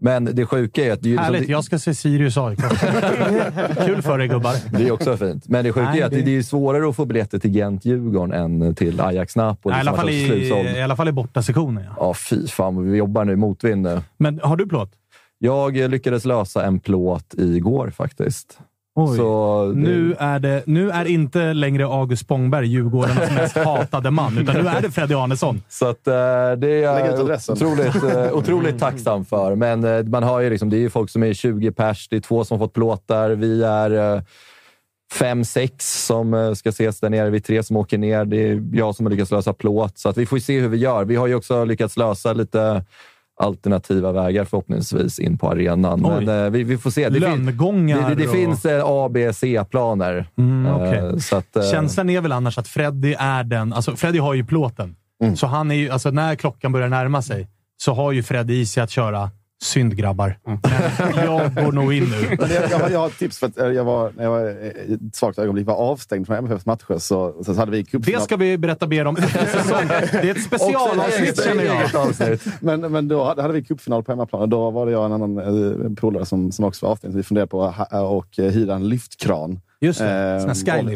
Men det sjuka är att det, är ju Härligt. liksom, Jag ska se Sirius AIK. Kul för er gubbar. det, det är också fint. Men det sjuka Nej, är att det, det- det är svårare att få biljetter till Gent-Djurgården än till Ajax-Napoli. I alla, fall i. I alla fall i bortasektionen. Ja. Ja, fy fan. Vi jobbar nu motvind nu. Men har du plåt? Jag lyckades lösa en plåt igår faktiskt. Oj. Så det- Nu är, det, nu är inte längre August Spångberg Djurgårdarnas mest hatade man, utan nu är det Freddy Arnesson. Så att, eh, det är jag otroligt, eh, otroligt tacksam för. Men eh, man har ju liksom, det är ju folk som är 20 pers. Det är två som har fått plåtar. Vi är fem, sex som ska ses där nere. Vi är tre som åker ner. Det är jag som har lyckats lösa plåt. Så att vi får se hur vi gör. Vi har ju också lyckats lösa lite alternativa vägar förhoppningsvis in på arenan. Oj. Men eh, vi, vi får se. Det, fin- Lönngångar det, det, det och- finns eh, A, B, C-planer. Mm. Eh, så att, eh, Känslan är väl annars att Freddy är den... Alltså Freddy har ju plåten. Mm. Så han är ju, alltså när klockan börjar närma sig så har ju Freddy i sig att köra synd grabbar. Mm. Men jag går nog in nu. Jag, jag, har, jag har ett tips. För att eh, jag var, när jag var eh, i ett svagt ögonblick var avstängd från MFFs matcher så, så hade vi. Det ska vi berätta mer om. Det är ett specialavsnitt känner jag. Men, men då hade hade vi cupfinal på hemmaplan och då var det jag och en annan eh, polare som, som också var avstängd. Så vi funderade på att eh, hyra en lyftkran Just det, Eh,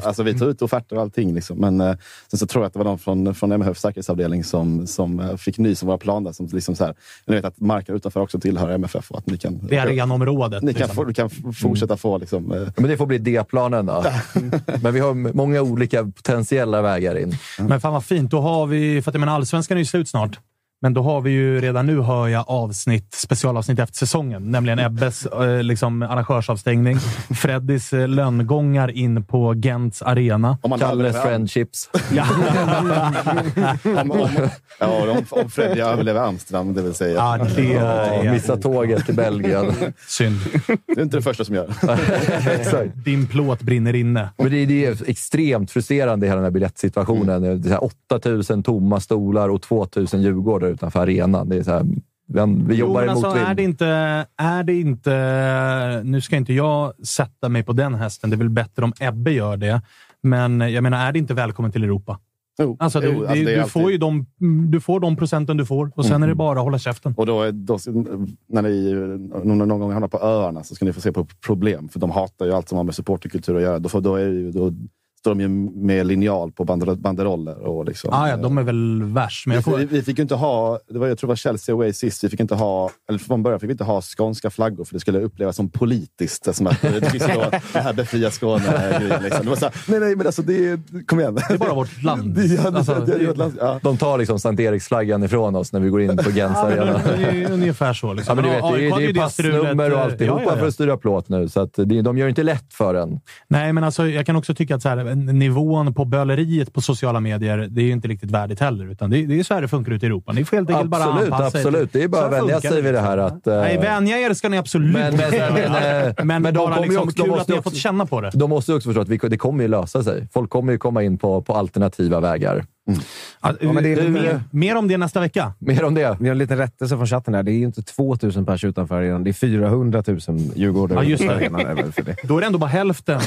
och- Alltså, vi tog ut offerter och allting. Liksom. Men eh, sen så tror jag att det var någon från, från MHFs säkerhetsavdelning som, som eh, fick nys om våra planer. Som liksom så här, ni vet att marken utanför också tillhör MFF. Och att ni kan, Det är arenområdet. ni kan, liksom. få, ni kan f- fortsätta få... Liksom, eh, Men det får bli D-planen då. Men vi har många olika potentiella vägar in. Men fan vad fint. Då har vi, för att jag menar, allsvenskan är ju slut snart. Men då har vi ju redan nu, hör jag, avsnitt, specialavsnitt efter säsongen. Nämligen Ebbes eh, liksom, arrangörsavstängning, Freddys eh, lönngångar in på Gents arena. om man Kalles friendships. Ja. om, om, ja, om, om Freddy överlever Amsterdam, det vill säga. ja, det Ja, är missa tåget till Belgien. synd. Det är inte det första som gör. Exakt. Din plåt brinner inne. Men det, det är extremt frustrerande, hela den här biljettsituationen. Så här 8000 tomma stolar och 2000 Djurgårdar utanför arenan. Det är så här, vi, vi jobbar jo, emot alltså, vind. är det, inte, är det inte... Nu ska inte jag sätta mig på den hästen. Det är väl bättre om Ebbe gör det. Men jag menar, är det inte välkommen till Europa? Jo, Alltså, du, jo, alltså, du, alltid- får ju de, du får de procenten du får och sen är det bara att hålla käften. Och då, då, när ni någon, någon gång hamnar på öarna så ska ni få se på problem. För de hatar ju allt som har med supporterkultur att göra. Då, får, då, är det ju, då står de ju med linjal på bander- banderoller. Och liksom, Ah, ja, de är väl värst. Men jag vi, får, vi, vi fick ju inte ha, det var, jag tror det var Chelsea away sist, vi fick inte ha, eller från början fick vi inte ha skånska flaggor för det skulle upplevas som politiskt. Som att det, finns då, det här befria Skåne-grejen. Liksom. Det var så här, nej, nej, men alltså det är, kom igen. det är bara vårt land. Ja, det, Alltså, det, det, det, ja. De tar liksom Sankt Eriksflaggan ifrån oss när vi går in på Gens Ja, arena. det är ungefär så. Liksom. Ja, men du vet, det, är, det ju är passnummer och eh, alltihopa ja, ja, ja. för att styra plåt nu. Så att det, de gör det inte lätt för en. Nej, men alltså, jag kan också tycka att så här, nivån på böleriet på sociala medier, det är ju inte riktigt värdigt heller. Utan det, det är så här det funkar ute i Europa. Ni får helt enkelt bara Absolut, anpassa er absolut. Det är bara Så att vänja funkar sig vid det liksom. här att, eh, Nej, vänja er ska ni absolut Men- men- inte men- men- men, bara liksom, också- de kul att ni har också- fått känna på det. De måste ju också förstå att vi, det kommer ju lösa sig. Folk kommer ju komma in på, på alternativa vägar. Ja, men det är- mer, mer om det nästa vecka. Mer om det. Vi har en liten rättelse från chatten här. Det är ju inte 2000 pers utanför arenan. Det är 400 000 Djurgårdare Ja, just det. för. Då är det ändå bara hälften.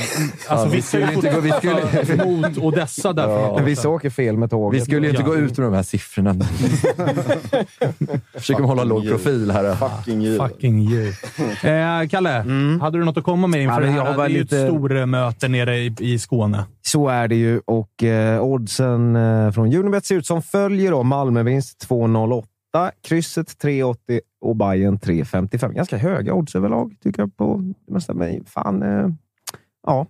Alltså, vi vissa skulle inte gå- vi skulle- mot Odessa där. Ja. Men vissa åker fel med tåget. Vi skulle ju inte gå ut med de här siffrorna. Försöker hålla låg you. profil här. Fucking you. Fucking you. Eh, Kalle, hade du något att komma med inför Mm. Ja, det jag här? det är ju lite- ett stormöte nere i, i Skåne. Så är det ju och eh, oddsen eh, från Unibet ser ut som följer. Då. Malmövinst 2,08, krysset 3,80 och Bayern 3,55. Ganska höga odds överlag tycker jag på det mesta. Men fan, eh, ja.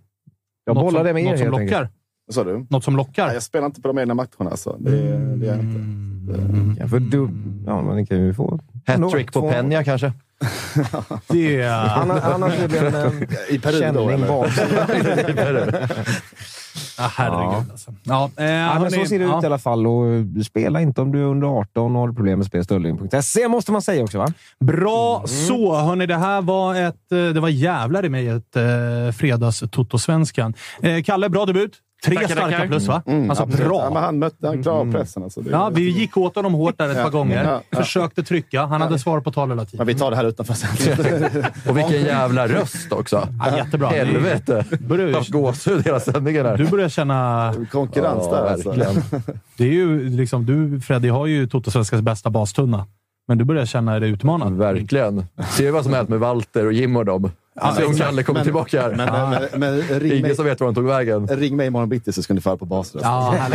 Jag något bollar som, det med er Något som helt lockar. Vad sa du? Något som lockar. Nej, jag spelar inte på de egna matcherna. Alltså. Det, det är jag inte. Mm. Ja, för du, ja, men ni kan ju få... Hattrick på Peña kanske? Det är... Annars, blir det en eh, I Peru då, känning eller? Ah, herregud Ja. alltså. Ja, eh, Ja, men så ser det ja. ut i alla fall. Och spela inte om du är under 18 och har problem med spelstöldling.se måste man säga också va? Bra Mm. så! Hörni, det här var ett... eh, Det var jävlar i mig ett eh, fredags Toto-svenskan. Eh, Kalle, bra debut. Tre Tackar, starka tackar. plus, va? Mm, alltså absolut. bra. Ja, men han mötte, han klarade pressen. Alltså. Det, Ja, vi gick åt honom hårt där ett par gånger. ja, ja. Försökte trycka. Han hade svar på tal hela tiden. Men vi tar det här utanför sen. Och vilken jävla röst också. Ja, jättebra. Helvete! Börjar Haft gåshud hela sändningen här. Du börjar känna... Konkurrens Ja, där alltså. Det är ju liksom, du, Freddy, har ju Toto-svenskans bästa bastunna. Men du börjar känna dig utmanad. Verkligen. Ser du vad som hänt med Walter och Jim och dem? Se om Kalle kommer Men- tillbaka här. Men, men, men ring, Ingen mig, som vet var han tog vägen. ring mig imorgon bitti så ska ni föra på basröst. Ja.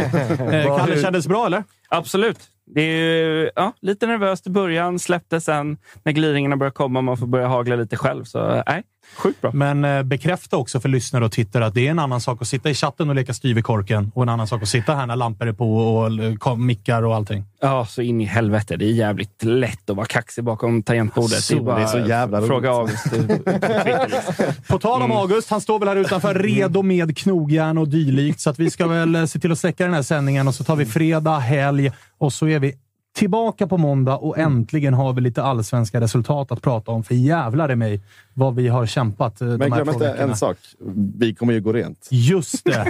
Eh, Kalle, kändes bra eller? Absolut. Det är ju, ja, lite nervöst i början, släppte sen när gliringarna börjar komma man får börja hagla lite själv. Så nej, sjukt bra. Men eh, bekräfta också för lyssnare och tittare att det är en annan sak att sitta i chatten och leka styv i korken och en annan sak att sitta här när lampor är på och eh, mickar och allting. Ja, så in i helvete. Det är jävligt lätt att vara kaxig bakom tangentbordet. Så, det är så jävla roligt. Fråga August. På tal om Mm. August, han står väl här utanför redo med knogjärn och dylikt. Så att vi ska väl eh, se till att släcka den här sändningen och så tar vi fredag, helg och så är vi tillbaka på måndag och Mm. äntligen har vi lite allsvenska resultat att prata om. För jävlar i mig vad vi har kämpat eh, de Men här glöm inte en sak. Vi kommer ju gå rent. Just det!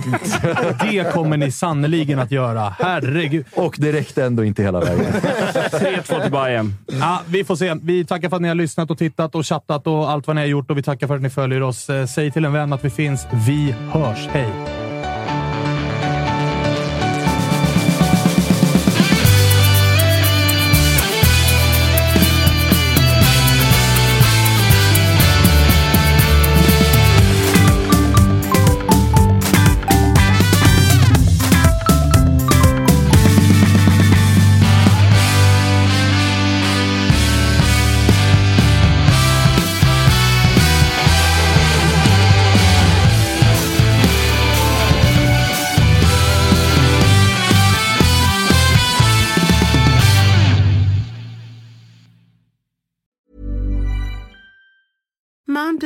det kommer ni sannoliken att göra. Herregud. Och det räckte ändå inte hela vägen. 3-2 till Bayern. Ja, vi får se. Vi tackar för att ni har lyssnat och tittat och chattat och allt vad ni har gjort och vi tackar för att ni följer oss. Eh, Säg till en vän att vi finns. Vi hörs. Hej!